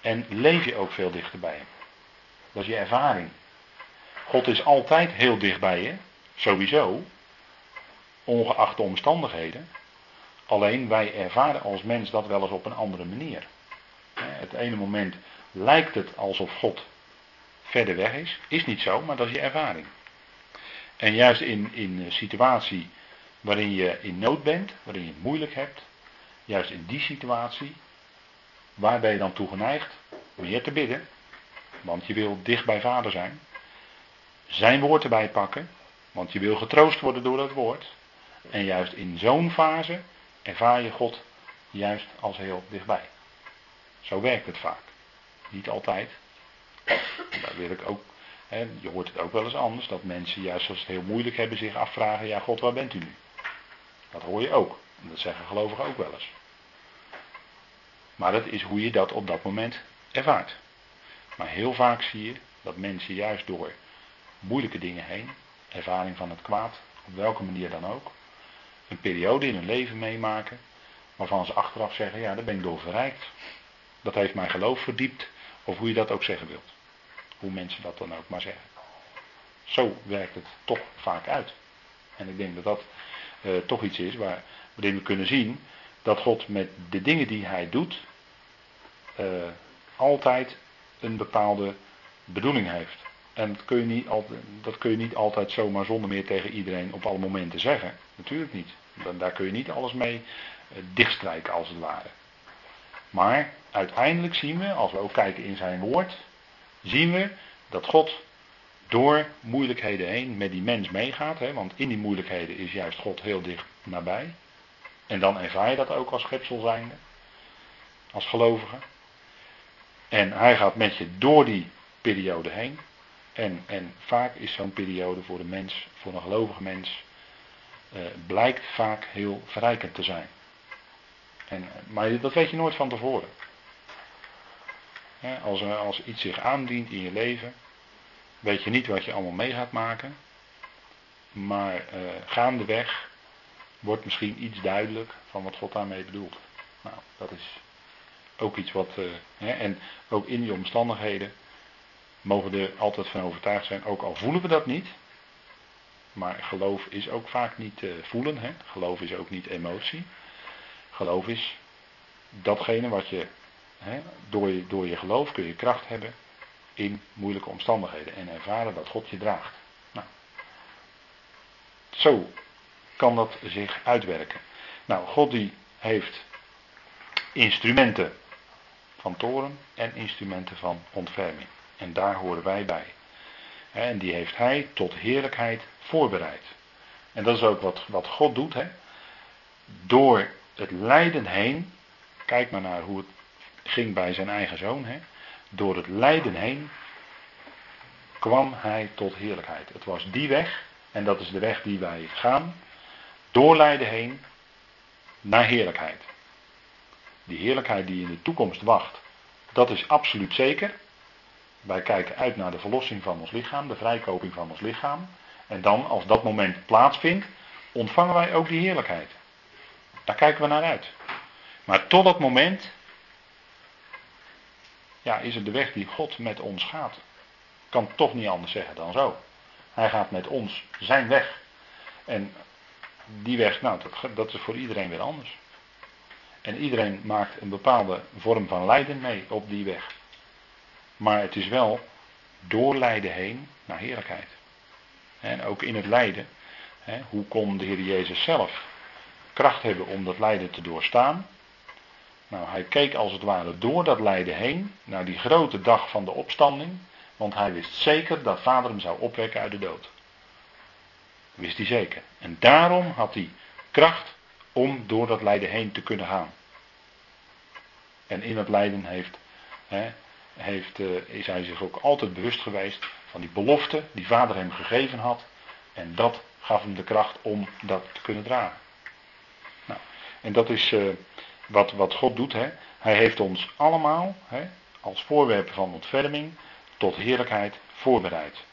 En leef je ook veel dichter bij hem. Dat is je ervaring. God is altijd heel dicht bij je, sowieso, ongeacht de omstandigheden. Alleen wij ervaren als mens dat wel eens op een andere manier. Het ene moment lijkt het alsof God verder weg is. Is niet zo, maar dat is je ervaring. En juist in, in een situatie waarin je in nood bent, waarin je het moeilijk hebt, juist in die situatie, waar ben je dan toe geneigd? Meer te bidden, want je wil dicht bij vader zijn. Zijn woord erbij pakken, want je wil getroost worden door dat woord. En juist in zo'n fase ervaar je God juist als heel dichtbij. Zo werkt het vaak. Niet altijd. Daar wil ik ook, je hoort het ook wel eens anders, dat mensen juist als het heel moeilijk hebben zich afvragen, ja God, waar bent u nu? Dat hoor je ook. En dat zeggen gelovigen ook wel eens. Maar dat is hoe je dat op dat moment ervaart. Maar heel vaak zie je dat mensen juist door moeilijke dingen heen, ervaring van het kwaad, op welke manier dan ook, een periode in hun leven meemaken waarvan ze achteraf zeggen, ja, daar ben ik door verrijkt. Dat heeft mijn geloof verdiept, of hoe je dat ook zeggen wilt. Hoe mensen dat dan ook maar zeggen. Zo werkt het toch vaak uit. En ik denk dat dat uh, toch iets is waar, waarin we kunnen zien dat God met de dingen die hij doet, uh, altijd een bepaalde bedoeling heeft. En dat kun, je niet altijd, dat kun je niet altijd zomaar zonder meer tegen iedereen op alle momenten zeggen. Natuurlijk niet. Dan, daar kun je niet alles mee uh, dichtstrijken als het ware. Maar uiteindelijk zien we, als we ook kijken in zijn woord, zien we dat God door moeilijkheden heen met die mens meegaat. Hè, want in die moeilijkheden is juist God heel dicht nabij. En dan ervaar je dat ook als schepsel zijnde. Als gelovige. En hij gaat met je door die periode heen. En, en vaak is zo'n periode voor een mens, voor een gelovige mens, eh, blijkt vaak heel verrijkend te zijn. En, maar dat weet je nooit van tevoren. als, als iets zich aandient in je leven, weet je niet wat je allemaal mee gaat maken. Maar uh, gaandeweg wordt misschien iets duidelijk van wat God daarmee bedoelt. Nou, dat is ook iets wat. Hè, en ook in die omstandigheden mogen we er altijd van overtuigd zijn, ook al voelen we dat niet. Maar geloof is ook vaak niet voelen. Hè? Geloof is ook niet emotie. Geloof is datgene wat je Hè, door, je, door je geloof kun je kracht hebben in moeilijke omstandigheden en ervaren dat God je draagt. Nou, zo kan dat zich uitwerken. Nou, God die heeft instrumenten van toren en instrumenten van ontferming. En daar horen wij bij. En die heeft hij tot heerlijkheid voorbereid. En dat is ook wat, wat God doet. Hè? Door het lijden heen, kijk maar naar hoe het ging bij zijn eigen zoon. Hè? Door het lijden heen kwam hij tot heerlijkheid. Het was die weg, en dat is de weg die wij gaan, door lijden heen naar heerlijkheid. Die heerlijkheid die in de toekomst wacht, dat is absoluut zeker. Wij kijken uit naar de verlossing van ons lichaam, de vrijkoping van ons lichaam. En dan, als dat moment plaatsvindt, ontvangen wij ook die heerlijkheid. Daar kijken we naar uit. Maar tot dat moment, ja, is het de weg die God met ons gaat. Kan toch niet anders zeggen dan zo. Hij gaat met ons zijn weg. En die weg, nou, dat, is voor iedereen weer anders. En iedereen maakt een bepaalde vorm van lijden mee op die weg. Maar het is wel door lijden heen naar heerlijkheid. En ook in het lijden, hoe kon de Heer Jezus zelf kracht hebben om dat lijden te doorstaan? Nou, hij keek als het ware door dat lijden heen naar die grote dag van de opstanding, want hij wist zeker dat vader hem zou opwekken uit de dood. Wist hij zeker. En daarom had hij kracht om door dat lijden heen te kunnen gaan. En in dat lijden heeft, hè, heeft, uh, is hij zich ook altijd bewust geweest van die belofte die vader hem gegeven had. En dat gaf hem de kracht om dat te kunnen dragen. En dat is uh, wat, wat God doet. Hè. Hij heeft ons allemaal hè, als voorwerpen van ontferming tot heerlijkheid voorbereid.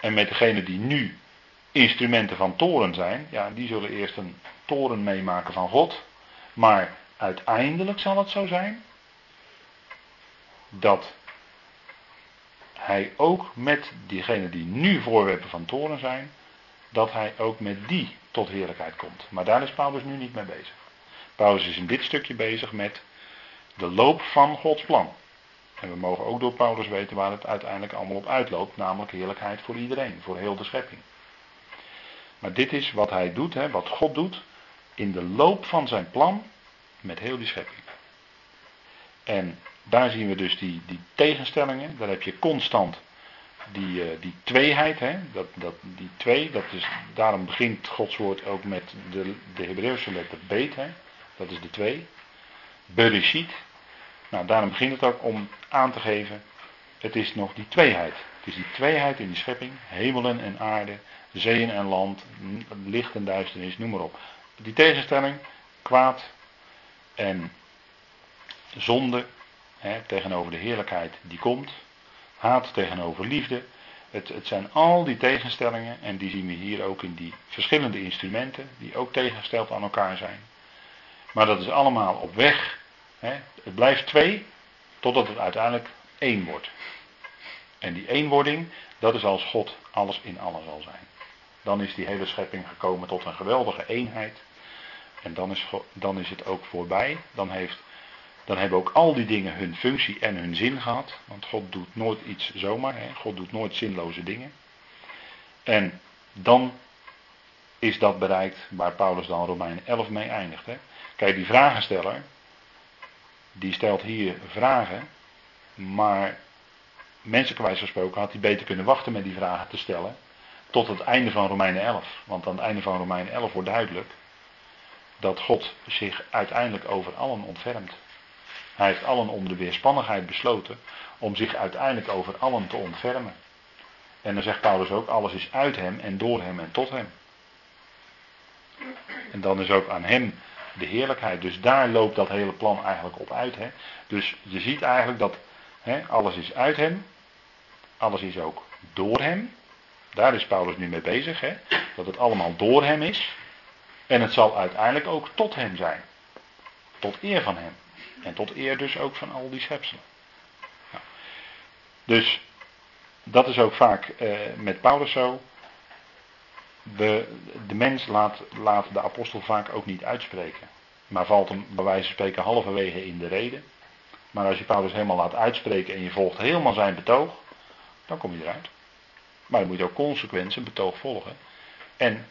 En met degenen die nu instrumenten van toren zijn, ja, die zullen eerst een toren meemaken van God. Maar uiteindelijk zal het zo zijn dat hij ook met diegenen die nu voorwerpen van toren zijn, dat hij ook met die tot heerlijkheid komt. Maar daar is Paulus nu niet mee bezig. Paulus is in dit stukje bezig met de loop van Gods plan. En we mogen ook door Paulus weten waar het uiteindelijk allemaal op uitloopt, namelijk heerlijkheid voor iedereen, voor heel de schepping. Maar dit is wat hij doet, hè, wat God doet in de loop van zijn plan met heel die schepping. En daar zien we dus die, die tegenstellingen. Daar heb je constant die, uh, die tweeheid. Hè? Dat, dat, die twee, dat is, daarom begint Gods woord ook met de, de Hebreeuwse letter beet. Hè? Dat is de twee. Bereshit. Nou, daarom begint het ook om aan te geven. Het is nog die tweeheid. Het is die tweeheid in die schepping. Hemelen en aarde. Zeeën en land. Licht en duisternis. Noem maar op. Die tegenstelling. Kwaad en zonde hè, tegenover de heerlijkheid die komt. Haat tegenover liefde. Het, het, zijn al die tegenstellingen en die zien we hier ook in die verschillende instrumenten die ook tegengesteld aan elkaar zijn. Maar dat is allemaal op weg. Hè. Het blijft twee totdat het uiteindelijk één wordt. En die eenwording, dat is als God alles in alles zal zijn. Dan is die hele schepping gekomen tot een geweldige eenheid. En dan is, dan is het ook voorbij. Dan, heeft, dan hebben ook al die dingen hun functie en hun zin gehad. Want God doet nooit iets zomaar. Hè? God doet nooit zinloze dingen. En dan is dat bereikt waar Paulus dan Romein 11 mee eindigt. Hè? Kijk, die vragensteller, die stelt hier vragen, maar mensenkwijs gesproken had hij beter kunnen wachten met die vragen te stellen tot het einde van Romeinen 11. Want aan het einde van Romeinen 11 wordt duidelijk dat God zich uiteindelijk over allen ontfermt. Hij heeft allen om de weerspannigheid besloten om zich uiteindelijk over allen te ontfermen. En dan zegt Paulus ook, alles is uit hem en door hem en tot hem. En dan is ook aan hem de heerlijkheid. Dus daar loopt dat hele plan eigenlijk op uit. Hè? Dus je ziet eigenlijk dat hè, alles is uit hem, alles is ook door hem. Daar is Paulus nu mee bezig, hè? dat het allemaal door hem is. En het zal uiteindelijk ook tot hem zijn. Tot eer van hem. En tot eer dus ook van al die schepselen. Dus dat is ook vaak eh, met Paulus zo. De, de mens laat, laat de apostel vaak ook niet uitspreken. Maar valt hem bij wijze van spreken halverwege in de reden. Maar als je Paulus helemaal laat uitspreken en je volgt helemaal zijn betoog, dan kom je eruit. Maar dan moet je ook consequent zijn betoog volgen. En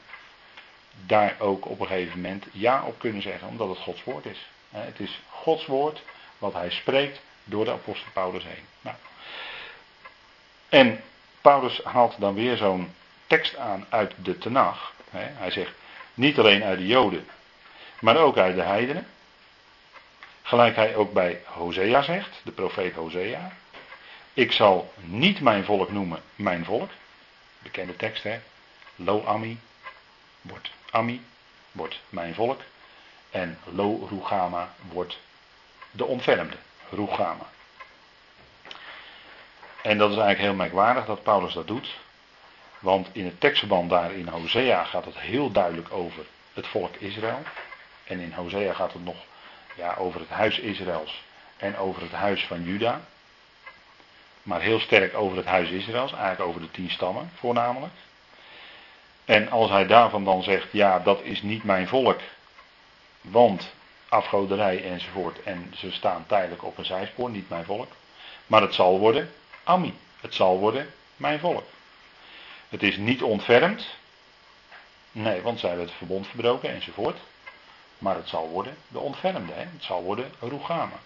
daar ook op een gegeven moment ja op kunnen zeggen, omdat het Gods woord is. Het is Gods woord wat hij spreekt door de apostel Paulus heen. Nou. En Paulus haalt dan weer zo'n tekst aan uit de Tenach. Hij zegt, niet alleen uit de Joden, maar ook uit de heidenen. Gelijk hij ook bij Hosea zegt, de profeet Hosea. Ik zal niet mijn volk noemen mijn volk. Bekende tekst hè. Lo Ami wordt Ami, wordt mijn volk. En Lo Rugama wordt de ontfermde. Rugama. En dat is eigenlijk heel merkwaardig dat Paulus dat doet. Want in het tekstverband daar in Hosea gaat het heel duidelijk over het volk Israël. En in Hosea gaat het nog ja, over het huis Israëls en over het huis van Juda. Maar heel sterk over het huis Israëls, eigenlijk over de tien stammen voornamelijk. En als hij daarvan dan zegt, ja dat is niet mijn volk, want afgoderij enzovoort en ze staan tijdelijk op een zijspoor, niet mijn volk. Maar het zal worden Ami, het zal worden mijn volk. Het is niet ontfermd, nee want zij hebben het verbond verbroken enzovoort. Maar het zal worden de ontfermde. Hè? Het zal worden Rugama.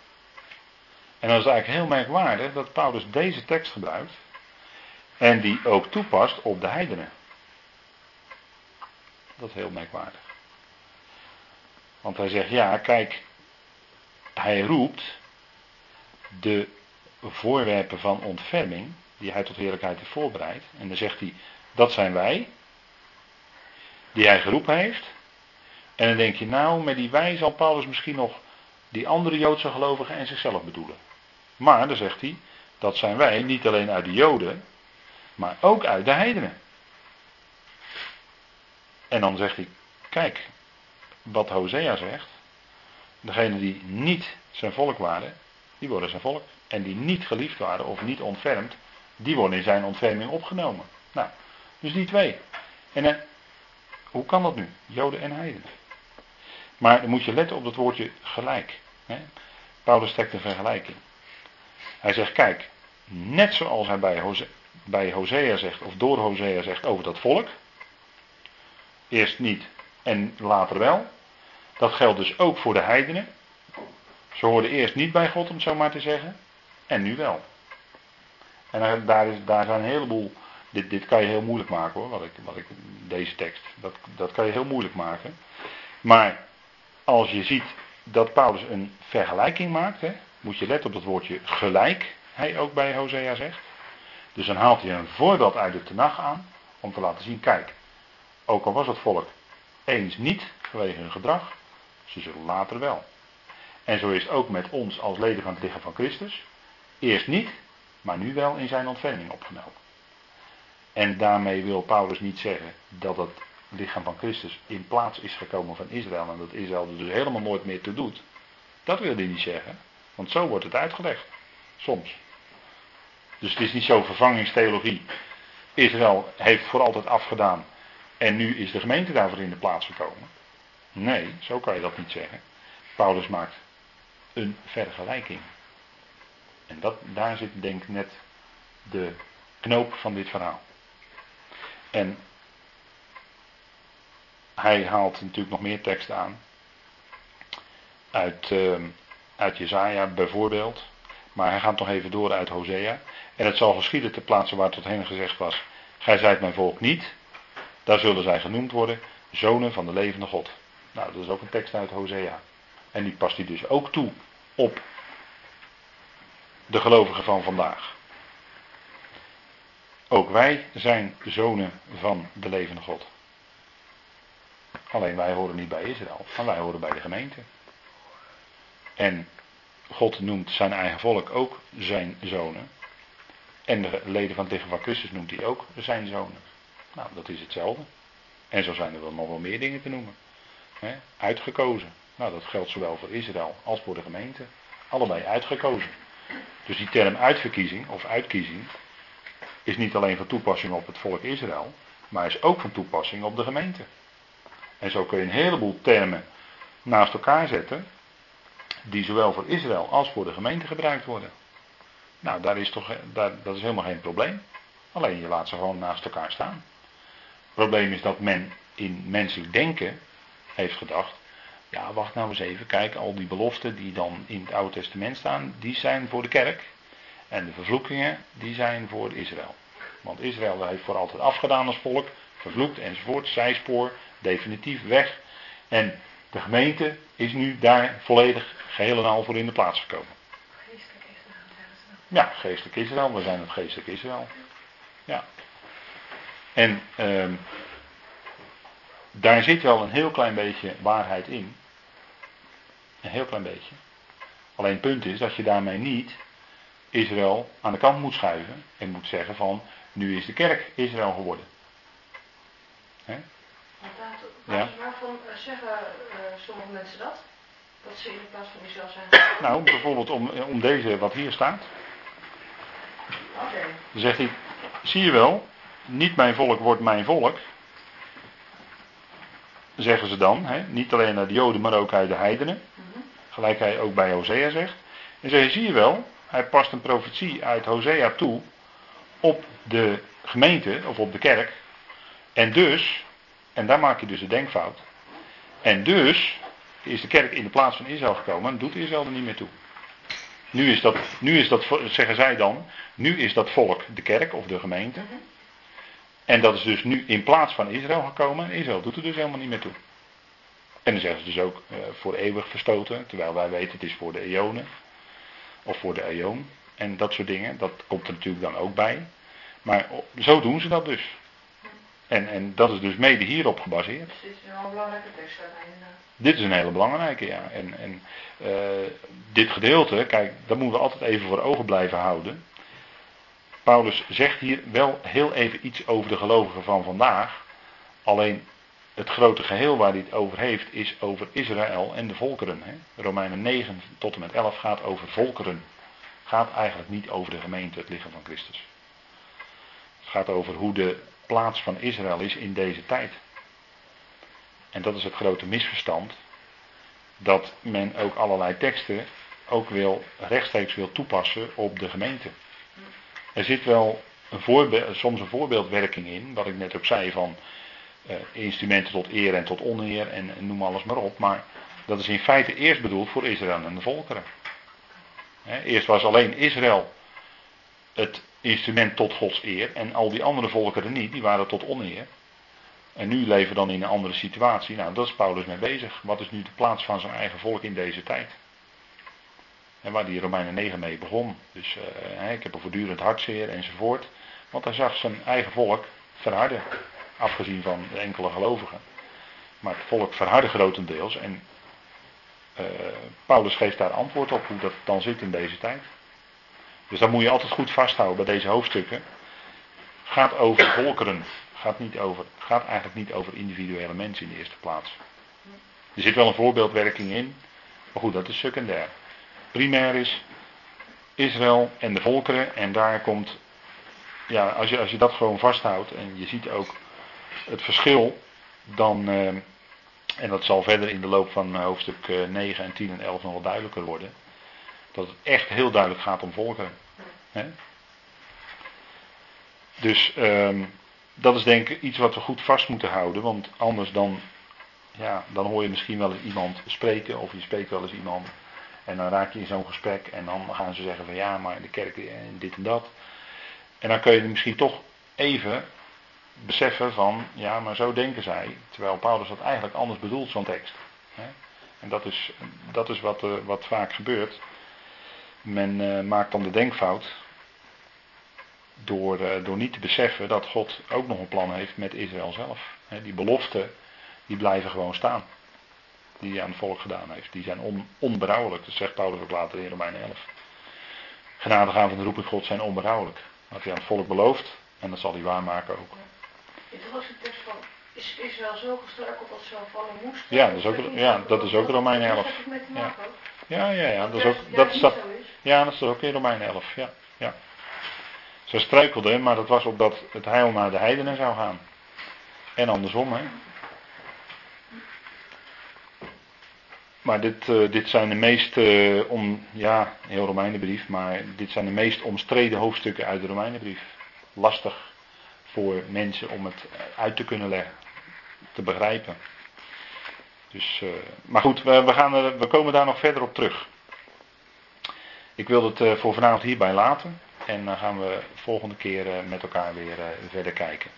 En dan is eigenlijk heel merkwaardig dat Paulus deze tekst gebruikt. En die ook toepast op de heidenen. Dat is heel merkwaardig. Want hij zegt, ja, kijk, hij roept de voorwerpen van ontferming, die hij tot heerlijkheid heeft voorbereid. En dan zegt hij, dat zijn wij, die hij geroepen heeft. En dan denk je, nou, met die wij zal Paulus misschien nog die andere Joodse gelovigen en zichzelf bedoelen. Maar, dan zegt hij, dat zijn wij niet alleen uit de Joden, maar ook uit de heidenen. En dan zegt hij, kijk, wat Hosea zegt, degenen die niet zijn volk waren, die worden zijn volk. En die niet geliefd waren of niet ontfermd, die worden in zijn ontferming opgenomen. Nou, dus die twee. En eh, hoe kan dat nu? Joden en heidenen. Maar dan moet je letten op dat woordje gelijk. Hè? Paulus trekt een vergelijking. Hij zegt, kijk, net zoals hij bij, bij Hosea zegt, of door Hosea zegt over dat volk. Eerst niet en later wel. Dat geldt dus ook voor de heidenen. Ze hoorden eerst niet bij God, om het zo maar te zeggen. En nu wel. En daar, is, daar zijn een heleboel. Dit, dit kan je heel moeilijk maken hoor, wat ik, wat ik, deze tekst. Dat, dat kan je heel moeilijk maken. Maar als je ziet dat Paulus een vergelijking maakt, hè, moet je letten op dat woordje gelijk, hij ook bij Hosea zegt. Dus dan haalt hij een voorbeeld uit de Tenach aan, om te laten zien, kijk, ook al was het volk eens niet vanwege hun gedrag, ze zullen later wel. En zo is ook met ons als leden van het lichaam van Christus. Eerst niet, maar nu wel in zijn ontferming opgenomen. En daarmee wil Paulus niet zeggen dat het lichaam van Christus in plaats is gekomen van Israël en dat Israël er dus helemaal nooit meer toe doet. Dat wil hij niet zeggen, want zo wordt het uitgelegd. Soms. Dus het is niet zo vervangingstheologie. Israël heeft voor altijd afgedaan en nu is de gemeente daarvoor in de plaats gekomen. Nee, zo kan je dat niet zeggen. Paulus maakt een vergelijking. En dat, daar zit denk ik net de knoop van dit verhaal. En hij haalt natuurlijk nog meer teksten aan. Uit, uh, uit Jezaja bijvoorbeeld. Maar hij gaat nog even door uit Hosea. En het zal geschieden ter plaatse waar tot hen gezegd was. Gij zijt mijn volk niet. Daar zullen zij genoemd worden. Zonen van de levende God. Nou, dat is ook een tekst uit Hosea. En die past hij dus ook toe op de gelovigen van vandaag. Ook wij zijn zonen van de levende God. Alleen wij horen niet bij Israël, maar wij horen bij de gemeente. En God noemt zijn eigen volk ook zijn zonen. En de leden van lichaam van Christus noemt hij ook zijn zonen. Nou, dat is hetzelfde. En zo zijn er wel nog wel meer dingen te noemen. uitgekozen. Nou, dat geldt zowel voor Israël als voor de gemeente. Allebei uitgekozen. Dus die term uitverkiezing of uitkiezing is niet alleen van toepassing op het volk Israël, maar is ook van toepassing op de gemeente. En zo kun je een heleboel termen naast elkaar zetten. die zowel voor Israël als voor de gemeente gebruikt worden. Nou, daar is toch, daar, dat is helemaal geen probleem. Alleen je laat ze gewoon naast elkaar staan. Het probleem is dat men in menselijk denken heeft gedacht. Ja, wacht nou eens even. Kijk, al die beloften die dan in het Oude Testament staan, die zijn voor de kerk. En de vervloekingen, die zijn voor Israël. Want Israël heeft voor altijd afgedaan als volk, vervloekt enzovoort, zijspoor, definitief weg. En de gemeente is nu daar volledig geheel en al voor in de plaats gekomen. Geestelijk Israël. Ja, geestelijk Israël. We zijn het geestelijk Israël. Ja. En ehm, daar zit wel een heel klein beetje waarheid in. Een heel klein beetje. Alleen het punt is dat je daarmee niet Israël aan de kant moet schuiven en moet zeggen van nu is de kerk Israël geworden. Hè? Ja. Waarvan eh, zeggen uh, sommige mensen dat? Dat ze in de plaats van Israël zijn? Nou, bijvoorbeeld om, om deze wat hier staat. Oké. Dan zegt hij, zie je wel, niet mijn volk wordt mijn volk. Zeggen ze dan, hè? niet alleen naar de Joden, maar ook uit de heidenen. Gelijk hij ook bij Hosea zegt. En je, zie je wel, hij past een profetie uit Hosea toe op de gemeente of op de kerk. En dus, en daar maak je dus de denkfout. En dus is de kerk in de plaats van Israël gekomen en doet Israël er niet meer toe. Nu is dat, nu is dat, zeggen zij dan, nu is dat volk de kerk of de gemeente. En dat is dus nu in plaats van Israël gekomen en Israël doet er dus helemaal niet meer toe. En dan zeggen ze dus ook uh, voor eeuwig verstoten, terwijl wij weten het is voor de eonen. Of voor de eon. En dat soort dingen, dat komt er natuurlijk dan ook bij. Maar zo doen ze dat dus. En, en dat is dus mede hierop gebaseerd. dit is een belangrijke tekst Dit is een hele belangrijke, ja. En, en uh, dit gedeelte, kijk, dat moeten we altijd even voor ogen blijven houden. Paulus zegt hier wel heel even iets over de gelovigen van vandaag. Alleen het grote geheel waar hij het over heeft is over Israël en de volkeren. Hè. Romeinen 9 tot en met 11 gaat over volkeren. Gaat eigenlijk niet over de gemeente, het lichaam van Christus. Het gaat over hoe de plaats van Israël is in deze tijd. En dat is het grote misverstand. Dat men ook allerlei teksten ook wil, rechtstreeks wil toepassen op de gemeente. Er zit wel een soms een voorbeeldwerking in, wat ik net ook zei van uh, instrumenten tot eer en tot oneer en, noem alles maar op. Maar dat is in feite eerst bedoeld voor Israël en de volkeren. eerst was alleen Israël het instrument tot Gods eer en al die andere volkeren niet, die waren tot oneer. En nu leven we dan in een andere situatie. Nou, daar is Paulus mee bezig. Wat is nu de plaats van zijn eigen volk in deze tijd? En waar die Romeinen 9 mee begon. Dus uh, ik heb een voortdurend hartzeer enzovoort. Want hij zag zijn eigen volk verharden. Afgezien van de enkele gelovigen. Maar het volk verhardde grotendeels. En uh, Paulus geeft daar antwoord op hoe dat dan zit in deze tijd. Dus dat moet je altijd goed vasthouden bij deze hoofdstukken. Gaat over volkeren. Gaat, niet over, gaat eigenlijk niet over individuele mensen in de eerste plaats. Er zit wel een voorbeeldwerking in. Maar goed, dat is secundair. Primair is Israël en de volkeren. En daar komt, ja, als je, als je dat gewoon vasthoudt en je ziet ook het verschil, dan, eh, en dat zal verder in de loop van hoofdstuk 9 en 10 en 11 nog wel duidelijker worden, dat het echt heel duidelijk gaat om volkeren. Dus ehm, dat is denk ik iets wat we goed vast moeten houden, want anders dan, ja, dan hoor je misschien wel eens iemand spreken of je spreekt wel eens iemand en dan raak je in zo'n gesprek en dan gaan ze zeggen van ja, maar de kerk en dit en dat. En dan kun je misschien toch even beseffen van ja, maar zo denken zij. Terwijl Paulus dat eigenlijk anders bedoelt, zo'n tekst. En dat is, dat is wat, uh, wat vaak gebeurt. Men uh, maakt dan de denkfout door, door niet te beseffen dat God ook nog een plan heeft met Israël zelf. die beloften, die blijven gewoon staan die hij aan het volk gedaan heeft. Die zijn on, onberouwelijk. Dat zegt Paulus ook later in Romeinen 11. Genadegaven van de roeping God zijn onberouwelijk. Wat hij aan het volk belooft. En dat zal hij waarmaken ook. Het was een tekst van, is Israël zo gestruikeld dat ze vallen moest? Ja, dat is ook, ja, dat is ook Romeinen 11. Ja. ja, ja, ja. Dat is ook, dat is dat, ja, dat is ook in Romeinen 11. Ja, ja. Ze struikelden, maar dat was opdat het heil naar de heidenen zou gaan. En andersom, hè. Maar dit, eh, dit zijn de meest, uh, om, ja, heel Romeinenbrief, maar dit zijn de meest omstreden hoofdstukken uit de Romeinenbrief. Lastig voor mensen om het uit te kunnen leggen, te begrijpen. Dus, uh, maar goed, we, we, gaan we komen daar nog verder op terug. Ik wil het voor vanavond hierbij laten. En dan gaan we volgende keer met elkaar weer verder kijken.